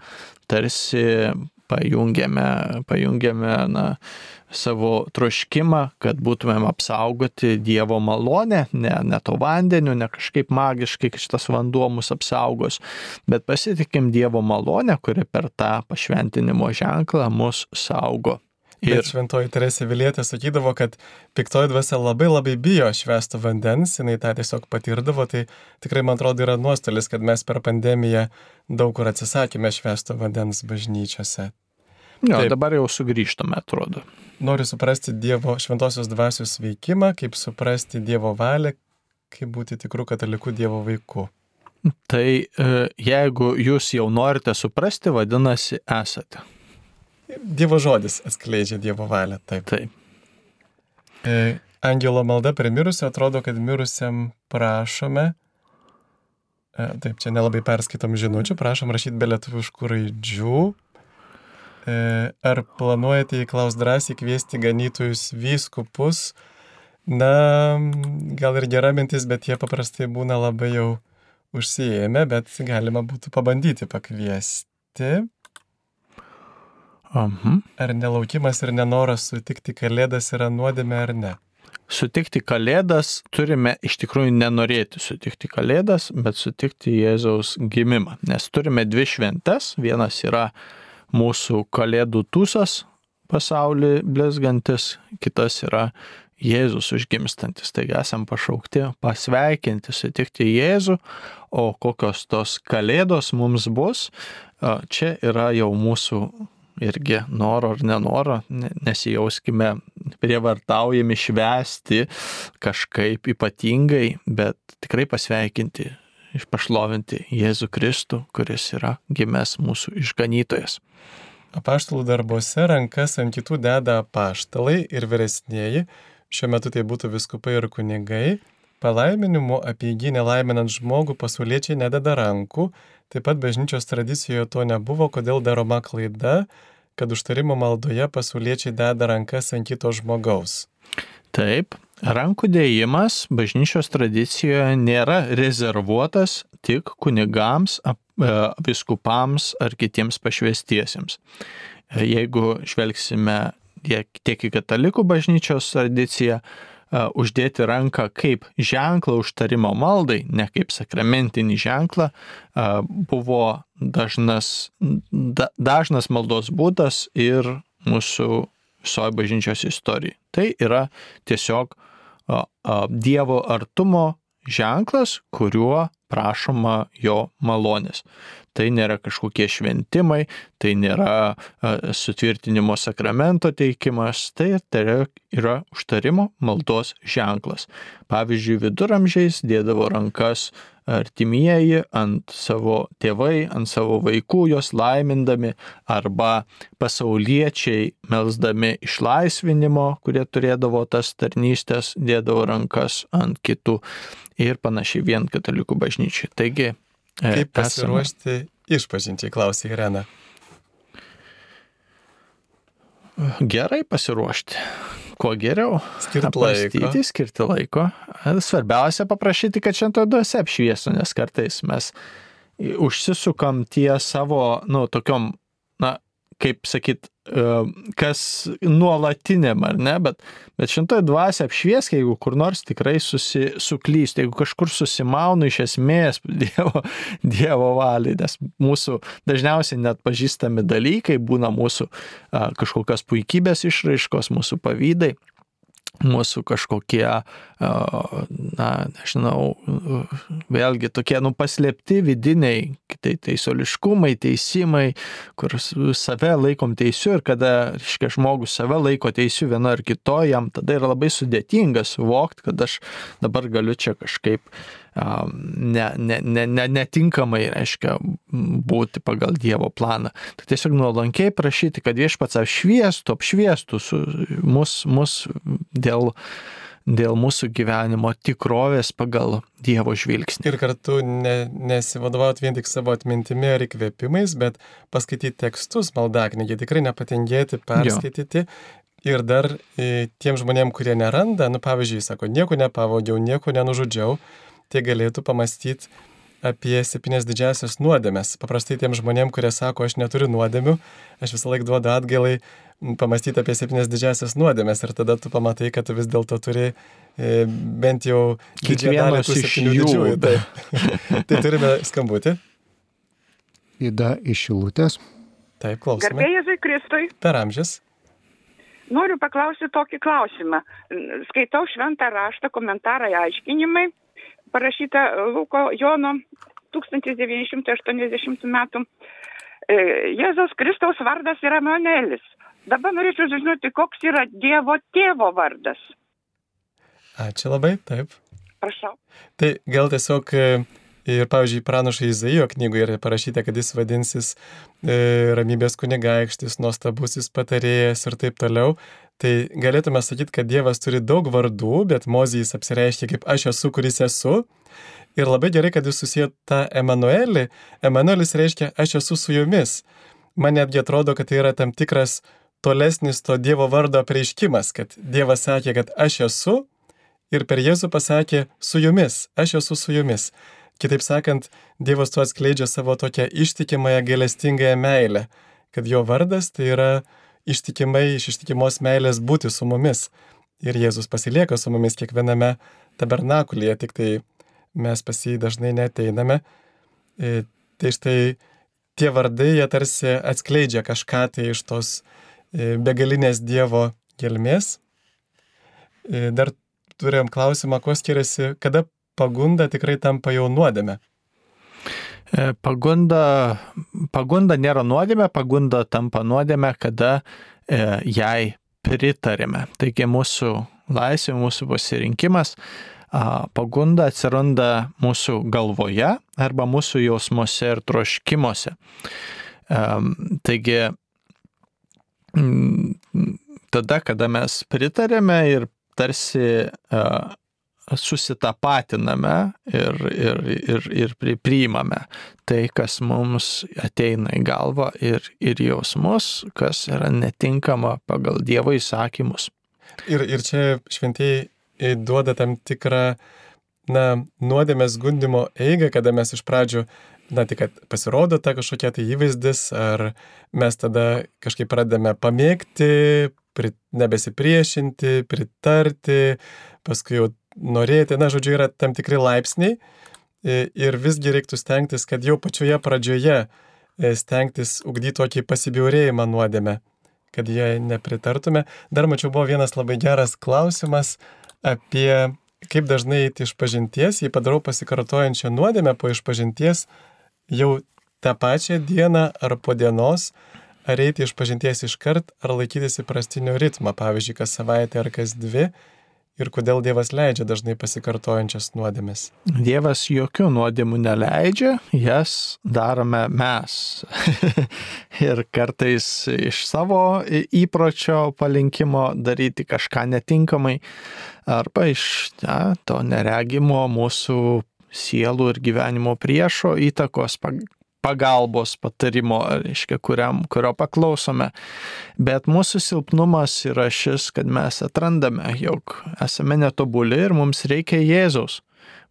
tarsi pajungiame, pajungiame na, savo troškimą, kad būtumėm apsaugoti Dievo malonę, ne, ne to vandeniu, ne kažkaip magiškai, kad šitas vanduo mus apsaugos, bet pasitikim Dievo malonę, kuri per tą pašventinimo ženklą mus saugo. Ir Bet šventoji Teresė Vilietė sakydavo, kad piktoji dvasia labai labai bijo švesto vandens, jinai tą tiesiog patirdavo, tai tikrai man atrodo yra nuostolis, kad mes per pandemiją daug kur atsisakėme švesto vandens bažnyčiose. Jo, Taip. dabar jau sugrįžtame, atrodo. Noriu suprasti Dievo šventosios dvasios veikimą, kaip suprasti Dievo valią, kaip būti tikrų katalikų Dievo vaikų. Tai e, jeigu jūs jau norite suprasti, vadinasi, esate. Dievo žodis atskleidžia Dievo valią, taip. Taip. E, angelo malda prie mirusio atrodo, kad mirusiam prašome, e, taip, čia nelabai perskaitom žinučių, prašom rašyti be lietuviškų raidžių. E, ar planuojate į klaus drąsiai kviesti ganytojus vyskupus? Na, gal ir gera mintis, bet jie paprastai būna labai jau užsijėmę, bet galima būtų pabandyti pakviesti. Aha. Ar nelaukimas ir nenoras sutikti kalėdas yra nuodėmė ar ne? Sutikti kalėdas turime iš tikrųjų nenorėti sutikti kalėdas, bet sutikti Jėzaus gimimą. Nes turime dvi šventes. Vienas yra mūsų kalėdų tūsas pasaulį blizgantis, kitas yra Jėzus užgimstantis. Taigi esam pašaukti pasveikinti, sutikti Jėzų, o kokios tos kalėdos mums bus, čia yra jau mūsų irgi noro ar nenoro, nesijauskime prievartaujami švesti kažkaip ypatingai, bet tikrai pasveikinti, išpašlovinti Jėzų Kristų, kuris yra gimęs mūsų išganytojas. Apaštalų darbuose rankas ant kitų deda apaštalai ir vyresnėji, šiuo metu tai būtų viskupai ir kunigai, palaiminimu apie jį nelaiminant žmogų pasauliečiai nededa rankų, Taip pat bažnyčios tradicijoje to nebuvo, kodėl daroma klaida, kad užtarimo maldoje pasauliečiai deda rankas ant kito žmogaus. Taip, rankų dėjimas bažnyčios tradicijoje nėra rezervuotas tik kunigams, e, viskupams ar kitiems pašvestiesiems. E, jeigu žvelgsime tiek į katalikų bažnyčios tradiciją, uždėti ranką kaip ženklą užtarimo maldai, ne kaip sakramentinį ženklą, buvo dažnas, da, dažnas maldos būdas ir mūsų visoje bažnyčios istorijai. Tai yra tiesiog Dievo artumo ženklas, kuriuo prašoma jo malonės. Tai nėra kažkokie šventimai, tai nėra sutvirtinimo sakramento teikimas, tai, tai yra užtarimo maldos ženklas. Pavyzdžiui, viduramžiais dėdavo rankas artimieji ant savo tėvai, ant savo vaikų jos laimindami, arba pasauliečiai melsdami išlaisvinimo, kurie turėdavo tas tarnystės, dėdavo rankas ant kitų ir panašiai vien katalikų bažnyčiai. Taigi, kaip pasiruošti esame... išpažinčiai, klausė Irena. Gerai pasiruošti. Kuo geriau. Skirti laiko. Skirti laiko. Svarbiausia paprašyti, kad šventoje duose apšviestų, nes kartais mes užsisukam tie savo, nu, tokiom, kaip sakyt, e, kas nuolatiniam, ar ne, bet, bet šintoje dvasia apšviesk, jeigu kur nors tikrai susi, suklysti, jeigu kažkur susimaunu iš esmės Dievo, dievo valiai, nes mūsų dažniausiai net pažįstami dalykai būna mūsų a, kažkokios puikybės išraiškos, mūsų pavydai. Mūsų kažkokie, na, nežinau, vėlgi tokie, nu, paslėpti vidiniai, tai teisoliškumai, teisimai, kur save laikom teisiu ir kada, reiškia, žmogus save laiko teisiu viena ar kito, jam tada yra labai sudėtinga suvokti, kad aš dabar galiu čia kažkaip ne, ne, ne, ne, netinkamai, reiškia, būti pagal Dievo planą. Tai tiesiog nuolankiai prašyti, kad viešpats apšviestų, apšviestų mus, mus dėl dėl mūsų gyvenimo tikrovės pagal Dievo žvilgsnį. Ir kartu ne, nesivadovauti vien tik savo atmintimi ar įkvėpimais, bet paskaityti tekstus maldaknygį, tikrai nepatingėti, perskaityti. Jo. Ir dar e, tiem žmonėm, kurie neranda, nu pavyzdžiui, sako, nieko nepavogiau, nieko nenužudžiau, tai galėtų pamastyti apie septynias didžiasias nuodėmės. Paprastai tiem žmonėm, kurie sako, aš neturiu nuodėmių, aš visą laiką duodu atgalai pamastyti apie septynias didžiasias nuodėmės ir tada tu pamatai, kad tu vis dėlto turi e, bent jau kiekvieną iš septynių didžiųjų. Tai, tai turime skambutį. Įda iš Šilutės. Taip, klausome. Garbėjai Kristui. Per amžius. Noriu paklausyti tokį klausimą. Skaitau šventą raštą, komentarai, aiškinimai parašyta Luko Jono 1980 metų. E, Jėzaus Kristaus vardas yra Manuelis. Dabar norėčiau žinoti, koks yra Dievo tėvo vardas. Ačiū labai, taip. Prašau. Tai gal tiesiog e, ir, pavyzdžiui, pranašo Izaijo knygoje yra parašyta, kad jis vadinsis e, ramybės kunigaikštis, nuostabusis patarėjas ir taip toliau. Tai galėtume sakyti, kad Dievas turi daug vardų, bet Mozijas apsireiškia kaip aš esu, kuris esu. Ir labai gerai, kad jūs susijęt tą Emanuelį. Emanuelis reiškia aš esu su jumis. Man netgi atrodo, kad tai yra tam tikras tolesnis to Dievo vardo apreiškimas, kad Dievas sakė, kad aš esu ir per Jėzų pasakė su jumis, aš esu su jumis. Kitaip sakant, Dievas tuo atskleidžia savo tokią ištikimąją gailestingąją meilę, kad jo vardas tai yra ištikimai iš ištikimos meilės būti su mumis. Ir Jėzus pasilieka su mumis kiekviename tabernakulyje, tik tai mes pas jį dažnai neteiname. E, tai štai tie vardai, jie tarsi atskleidžia kažką tai iš tos e, begalinės Dievo gelmės. E, dar turėjom klausimą, kuo skiriasi, kada pagunda tikrai tampa jau nuodėme. E, pagunda, pagunda nėra nuodėmė, pagunda tampa nuodėmė, kada e, jai pritarėme. Taigi mūsų laisvė, mūsų pasirinkimas, pagunda atsiranda mūsų galvoje arba mūsų jausmuose ir troškimuose. Taigi tada, kada mes pritarėme ir tarsi susitapatiname ir, ir, ir, ir priimame tai, kas mums ateina į galvą ir, ir jausmus, kas yra netinkama pagal Dievo įsakymus. Ir, ir čia šventieji duoda tam tikrą na, nuodėmės gundimo eigą, kada mes iš pradžių, na, tik pasirodo ta kažkokia tai įvaizdis, ar mes tada kažkaip pradame pamėgti, prit, nebesipriešinti, pritarti, paskui jau norėti, na, žodžiu, yra tam tikri laipsniai ir visgi reiktų stengtis, kad jau pačioje pradžioje e, stengtis ugdyti tokį pasibjaurėjimą nuodėme, kad jie nepritartume. Dar mačiau, buvo vienas labai geras klausimas apie kaip dažnai eiti iš pažinties, jei padarau pasikartojančią nuodėmę po išpažinties, jau tą pačią dieną ar po dienos, ar eiti iš pažinties iškart, ar laikytis įprastinio ritmo, pavyzdžiui, kas savaitę ar kas dvi, ir kodėl Dievas leidžia dažnai pasikartojančias nuodėmes? Dievas jokių nuodėmų neleidžia, jas darome mes. ir kartais iš savo įpročio palinkimo daryti kažką netinkamai, arba iš ja, to neregimo mūsų sielų ir gyvenimo priešo įtakos pagalbos patarimo, reiškia, kuriam, kurio paklausome. Bet mūsų silpnumas yra šis, kad mes atrandame, jog esame netobuli ir mums reikia Jėzaus.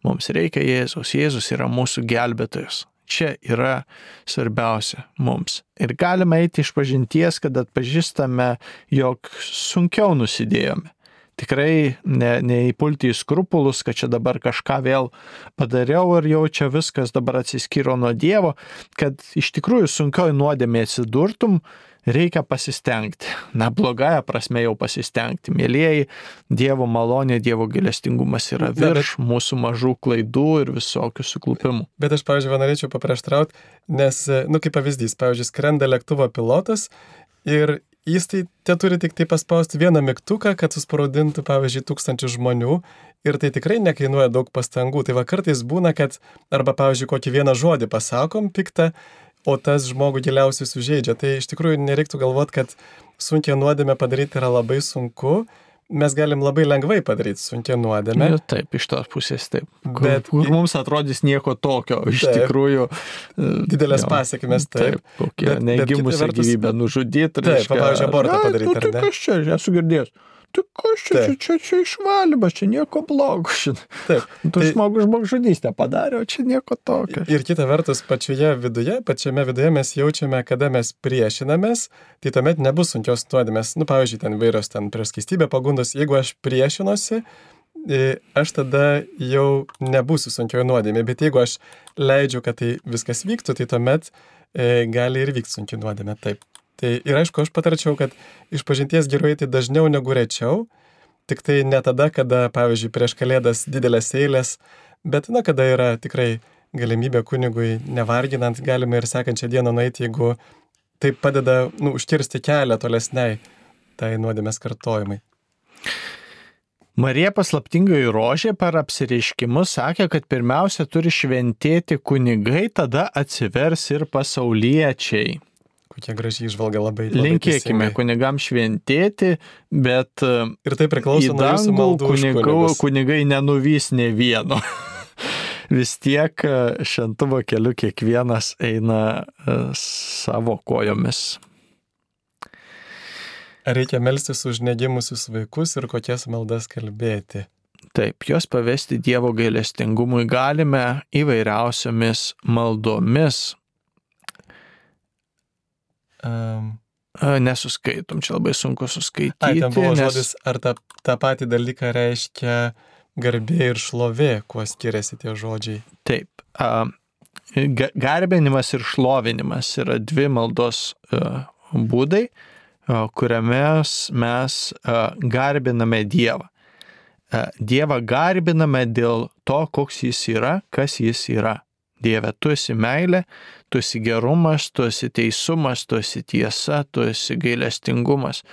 Mums reikia Jėzaus. Jėzus yra mūsų gelbėtojas. Čia yra svarbiausia mums. Ir galime eiti iš pažinties, kad atpažįstame, jog sunkiau nusidėjome tikrai ne, neįpulti į skrupulus, kad čia dabar kažką vėl padariau ir jau čia viskas dabar atsiskyro nuo Dievo, kad iš tikrųjų sunkioj nuodėmė atsidurtum, reikia pasistengti. Na, blogąją prasme jau pasistengti. Mėlyjeji, Dievo malonė, Dievo gailestingumas yra virš bet, mūsų mažų klaidų ir visokių suklupimų. Bet aš, pavyzdžiui, norėčiau paprieštrauti, nes, nu, kaip pavyzdys, pavyzdžiui, skrenda lėktuvo pilotas ir jis tai te turi tik tai paspausti vieną mygtuką, kad suspaudintų, pavyzdžiui, tūkstančių žmonių ir tai tikrai nekainuoja daug pastangų. Tai va kartais būna, kad arba, pavyzdžiui, kokį vieną žodį pasakom piktą o tas žmogų giliausiai sužeidžia. Tai iš tikrųjų nereiktų galvoti, kad sunkia nuodėmė padaryti yra labai sunku. Mes galim labai lengvai padaryti sunkia nuodėmė. Ja, taip, iš tos pusės taip. Kur, Bet kur mums atrodys nieko tokio, iš taip, tikrųjų. Didelės jo, pasiekmes, taip. taip kokie negimusią vertus... gyvybę nužudyti. Taip, pavyzdžiui, abortą padaryti. Nu, tai kas čia, esu girdėjęs. Tai kas čia, čia, čia, čia išvalymas, čia nieko blogo, žinai. Taip. Tu tai, žmogus žmogžudystę padarė, o čia nieko tokio. Ir kita vertus, pačioje viduje, pačiame viduje mes jaučiame, kada mes priešinamės, tai tuomet nebus sunkios nuodėmės. Nu, pavyzdžiui, ten vairios ten priešskaistybė pagundos, jeigu aš priešinuosi, aš tada jau nebūsiu sunkioje nuodėmė, bet jeigu aš leidžiu, kad tai viskas vyktų, tai tuomet gali ir vykti sunkiai nuodėmė. Taip. Tai ir aišku, aš patarčiau, kad iš pažinties geriau eiti dažniau negu rečiau, tik tai ne tada, kada, pavyzdžiui, prieš kalėdas didelės eilės, bet, na, kada yra tikrai galimybė kunigui nevarginant, galime ir sekančią dieną nueiti, jeigu tai padeda, nu, užkirsti kelią tolesniai tai nuodėmės kartojimai. Marija paslaptingai rožė per apsireiškimus sakė, kad pirmiausia turi šventėti kunigai, tada atsivers ir pasauliečiai. Kokia gražiai išvalga labai. labai Linkėkime kunigam šventėti, bet e, ir tai priklauso nuo jūsų maldų. Kunigų, kunigai nenuvys ne vieno. Vis tiek e, šventuvo keliu kiekvienas eina e, savo kojomis. Ar reikia melstis už negimusius vaikus ir kokias maldas kalbėti? Taip, juos pavesti Dievo gailestingumui galime įvairiausiomis maldomis, Um, Nesuskaitom, čia labai sunku suskaityti. Ai, ten buvo nes... žodis, ar tą, tą patį dalyką reiškia garbė ir šlovė, kuo skiriasi tie žodžiai. Taip. Uh, garbinimas ir šlovinimas yra dvi maldos uh, būdai, uh, kuriame mes uh, garbiname Dievą. Dievą garbiname dėl to, koks jis yra, kas jis yra. Dieve, tu esi meilė, tu esi gerumas, tu esi teisumas, tu esi tiesa, tu esi gailestingumas,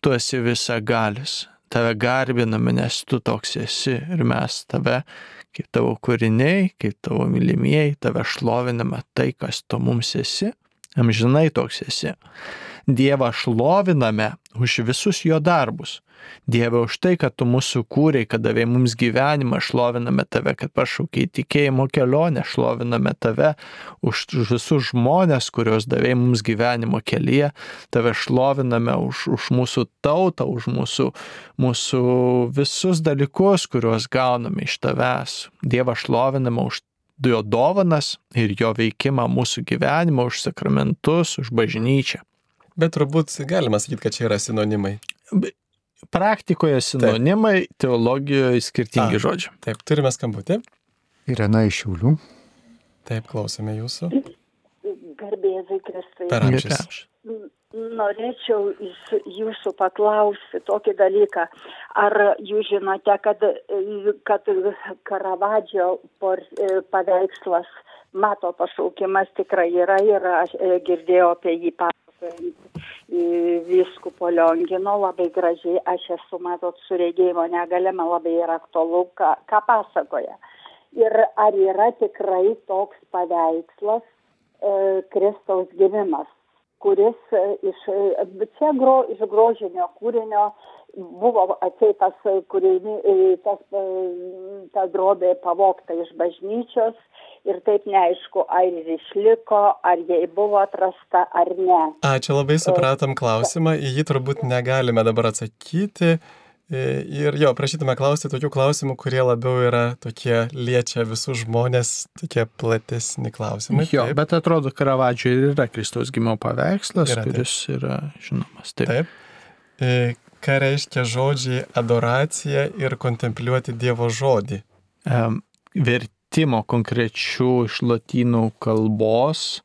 tu esi visagalis. Tave garbiname, nes tu toks esi ir mes tave, kaip tavo kūriniai, kaip tavo mylimieji, tave šloviname tai, kas tu mums esi, amžinai toks esi. Dievą šloviname už visus jo darbus Dieve, už tai, kad tu mūsų kūrei, kad davė mums gyvenimą, šloviname tave, kad pašaukiai tikėjimo kelionę, šloviname tave už visus žmonės, kuriuos davė mums gyvenimo kelyje, tave šloviname už, už mūsų tautą, už mūsų, mūsų visus dalykus, kuriuos gauname iš tavęs. Dievą šloviname už jo dovanas ir jo veikimą mūsų gyvenimo, už sakramentus, už bažnyčią. Bet turbūt galima sakyti, kad čia yra sinonimai praktikoje sinonimai, taip. teologijoje skirtingi A, žodžiai. Taip, turime skambutį. Irena iš Šiaulių. Taip, klausome jūsų. Garbėzai Kristai. Per amžius. Norėčiau jūsų paklausti tokį dalyką. Ar jūs žinote, kad, kad Karavadžio paveikslas mato pašaukimas tikrai yra ir aš girdėjau apie jį pasakojant vyskupo Liongino labai gražiai, aš esu, matot, su regėjimo negalė, man labai yra aktualu, ką, ką pasakoja. Ir ar yra tikrai toks paveikslas e, Kristaus gimimas, kuris e, iš, e, čia gro, iš grožinio kūrinio buvo kūrinį, e, tas, e, ta drobė pavokta iš bažnyčios ir taip neaišku, ar jis išliko, ar jai buvo atrasta ar ne. Ačiū labai supratom klausimą, į jį turbūt negalime dabar atsakyti. E, ir jo, prašytume klausti tokių klausimų, kurie labiau yra tokie liečia visus žmonės, tokie platesni klausimai. Jo, taip. bet atrodo, Karavadžio ir yra Kristaus gimimo paveikslas, yra, kuris taip. yra žinomas. Taip. taip. Ką reiškia žodžiai adoracija ir kontempliuoti Dievo žodį? Um, vertimo konkrečių iš latinų kalbos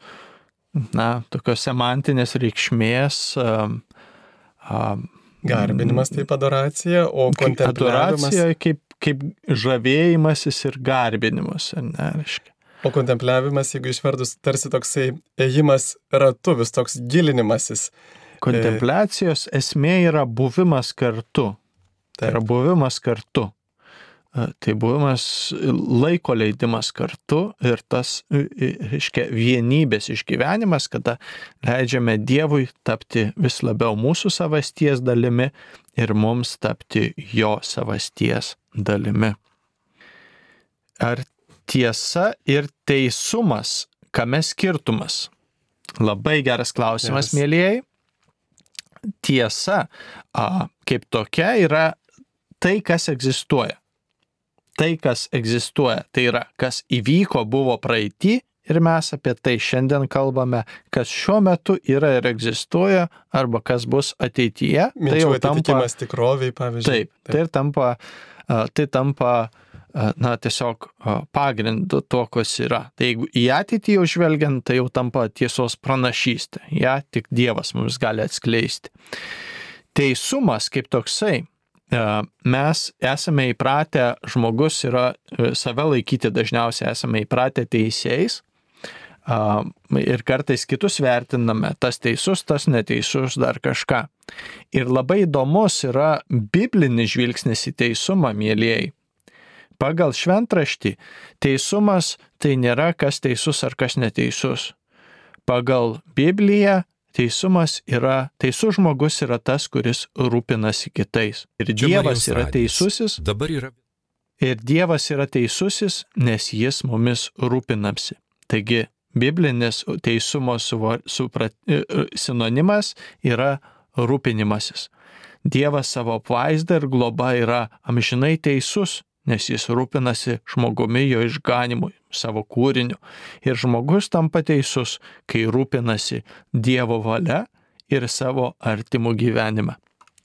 na, tokios semantinės reikšmės. Um, um, Garbinimas taip adoracija, o kontempliavimas. Adoracija kaip, kaip žavėjimasis ir garbinimas, ar ne, reiškia. O kontempliavimas, jeigu išverdus, tarsi toksai ėjimas ratu, vis toks gilinimasis. Kontempliacijos esmė yra buvimas kartu. Tai yra buvimas kartu. E, Tai buvimas laiko leidimas kartu ir tas, reiškia, vienybės išgyvenimas, kada leidžiame Dievui tapti vis labiau mūsų savasties dalimi ir mums tapti jo savasties dalimi. Ar tiesa ir teisumas, kame skirtumas? Labai geras klausimas, Geras. mėlyjei. Tiesa, a, kaip tokia, yra tai, kas egzistuoja. Tai, kas egzistuoja, tai yra, kas įvyko, buvo praeitį ir mes apie tai šiandien kalbame, kas šiuo metu yra ir egzistuoja, arba kas bus ateityje. tai Minčių jau tampa tikroviai, pavyzdžiui. Taip, tai ir tampa, a, tai tampa, a, na, tiesiog pagrindu to, kas yra. Tai jeigu į ateitį jau žvelgiant, tai jau tampa tiesos pranašystė. Ja tik Dievas mums gali atskleisti. Teisumas kaip toksai, mes esame įpratę, žmogus yra e, save laikyti dažniausiai esame įpratę teisėjais. Ir kartais kitus vertiname, tas teisus, tas neteisus, dar kažką. Ir labai įdomus yra biblinis žvilgsnis į teisumą, mėlyjei. Pagal šventraštį teisumas tai nėra kas teisus ar kas neteisus. Pagal Bibliją teisumas yra, teisus žmogus yra tas, kuris rūpinasi kitais. Ir Čia Dievas yra teisusis, Dabar yra ir Dievas yra teisusis, nes jis mumis rūpinasi. Taigi, biblinis teisumo suva- suprat, e, e, sinonimas yra rūpinimasis. Dievas savo apvaizdą ir globa yra amžinai teisus, nes jis rūpinasi žmogumi jo išganimui, savo kūriniu. Ir žmogus tampa teisus, kai rūpinasi Dievo valia ir savo artimų gyvenime.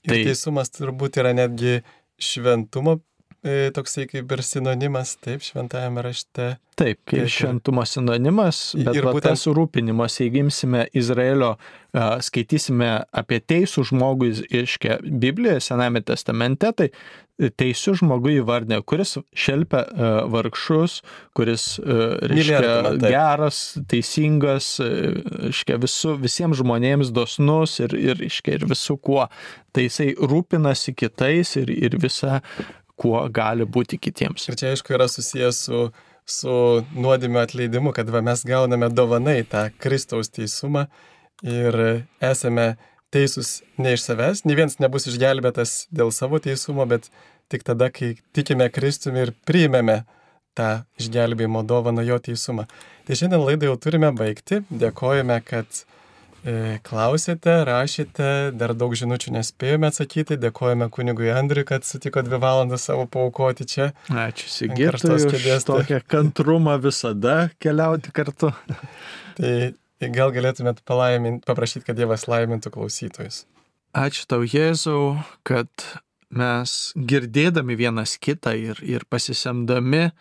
Ir Tai- teisumas turbūt yra netgi šventumo toksai kaip ir sinonimas, taip, šventajame rašte. Taip, ir- šventumo sinonimas, bet ir būtent- tas rūpinimas, jeigu imsime Izraelio, a, skaitysime apie teisų žmogų iškę Biblijoje, Sename testamente, tai teisų žmogų įvardė, kuris šelpia a, vargšus, kuris reiškia, geras, teisingas, reiškia, visu, visiems žmonėms dosnus ir, ir, reiškia, ir visų kuo. Tai jisai rūpinasi kitais ir, ir visa, kuo gali būti kitiems. Ir čia aišku yra susijęs su, su nuodėmio atleidimu, kad va, mes gauname dovanai tą Kristaus teisumą ir esame teisūs ne iš savęs, nei vienas nebus išgelbėtas dėl savo teisumo, bet tik tada, kai tikime Kristumi ir priimame tą išgelbėjimo dovaną jo teisumą. Tai šiandien laidą jau turime baigti. Dėkojame, kad klausėte, rašėte, dar daug žinučių nespėjome atsakyti. Dėkojame kunigui Andriui, kad sutiko dvi valandas savo paukoti čia. Ačiū Sigitui kėdės, už tai- tokią kantrumą visada keliauti kartu. Tai gal galėtumėt paprašyti, kad Dievas laimintų klausytojus. Ačiū tau, Jėzau, kad mes girdėdami vienas kitą ir, ir pasisemdami,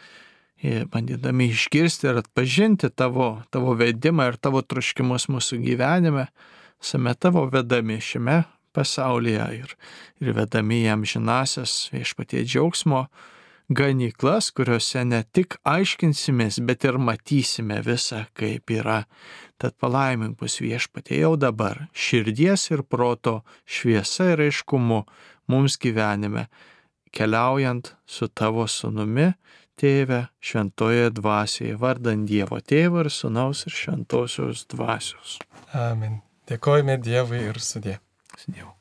bandydami išgirsti ir atpažinti tavo, tavo vedimą ir tavo troškimus mūsų gyvenime, esame tavo vedami šiame pasaulyje ir, ir vedami jam žinasias viešpatie džiaugsmo ganyklas, kuriuose ne tik aiškinsimės, bet ir matysime visą, kaip yra. Tad palaimink mus viešpatie jau dabar, širdies ir proto šviesa ir aiškumu mums gyvenime, keliaujant su tavo sunumi, tėve, šventoje dvasioje, vardant Dievo tėvą ir sunaus ir šventosios dvasios. Amen. Dėkojame Dievui ir sudė. Dievo.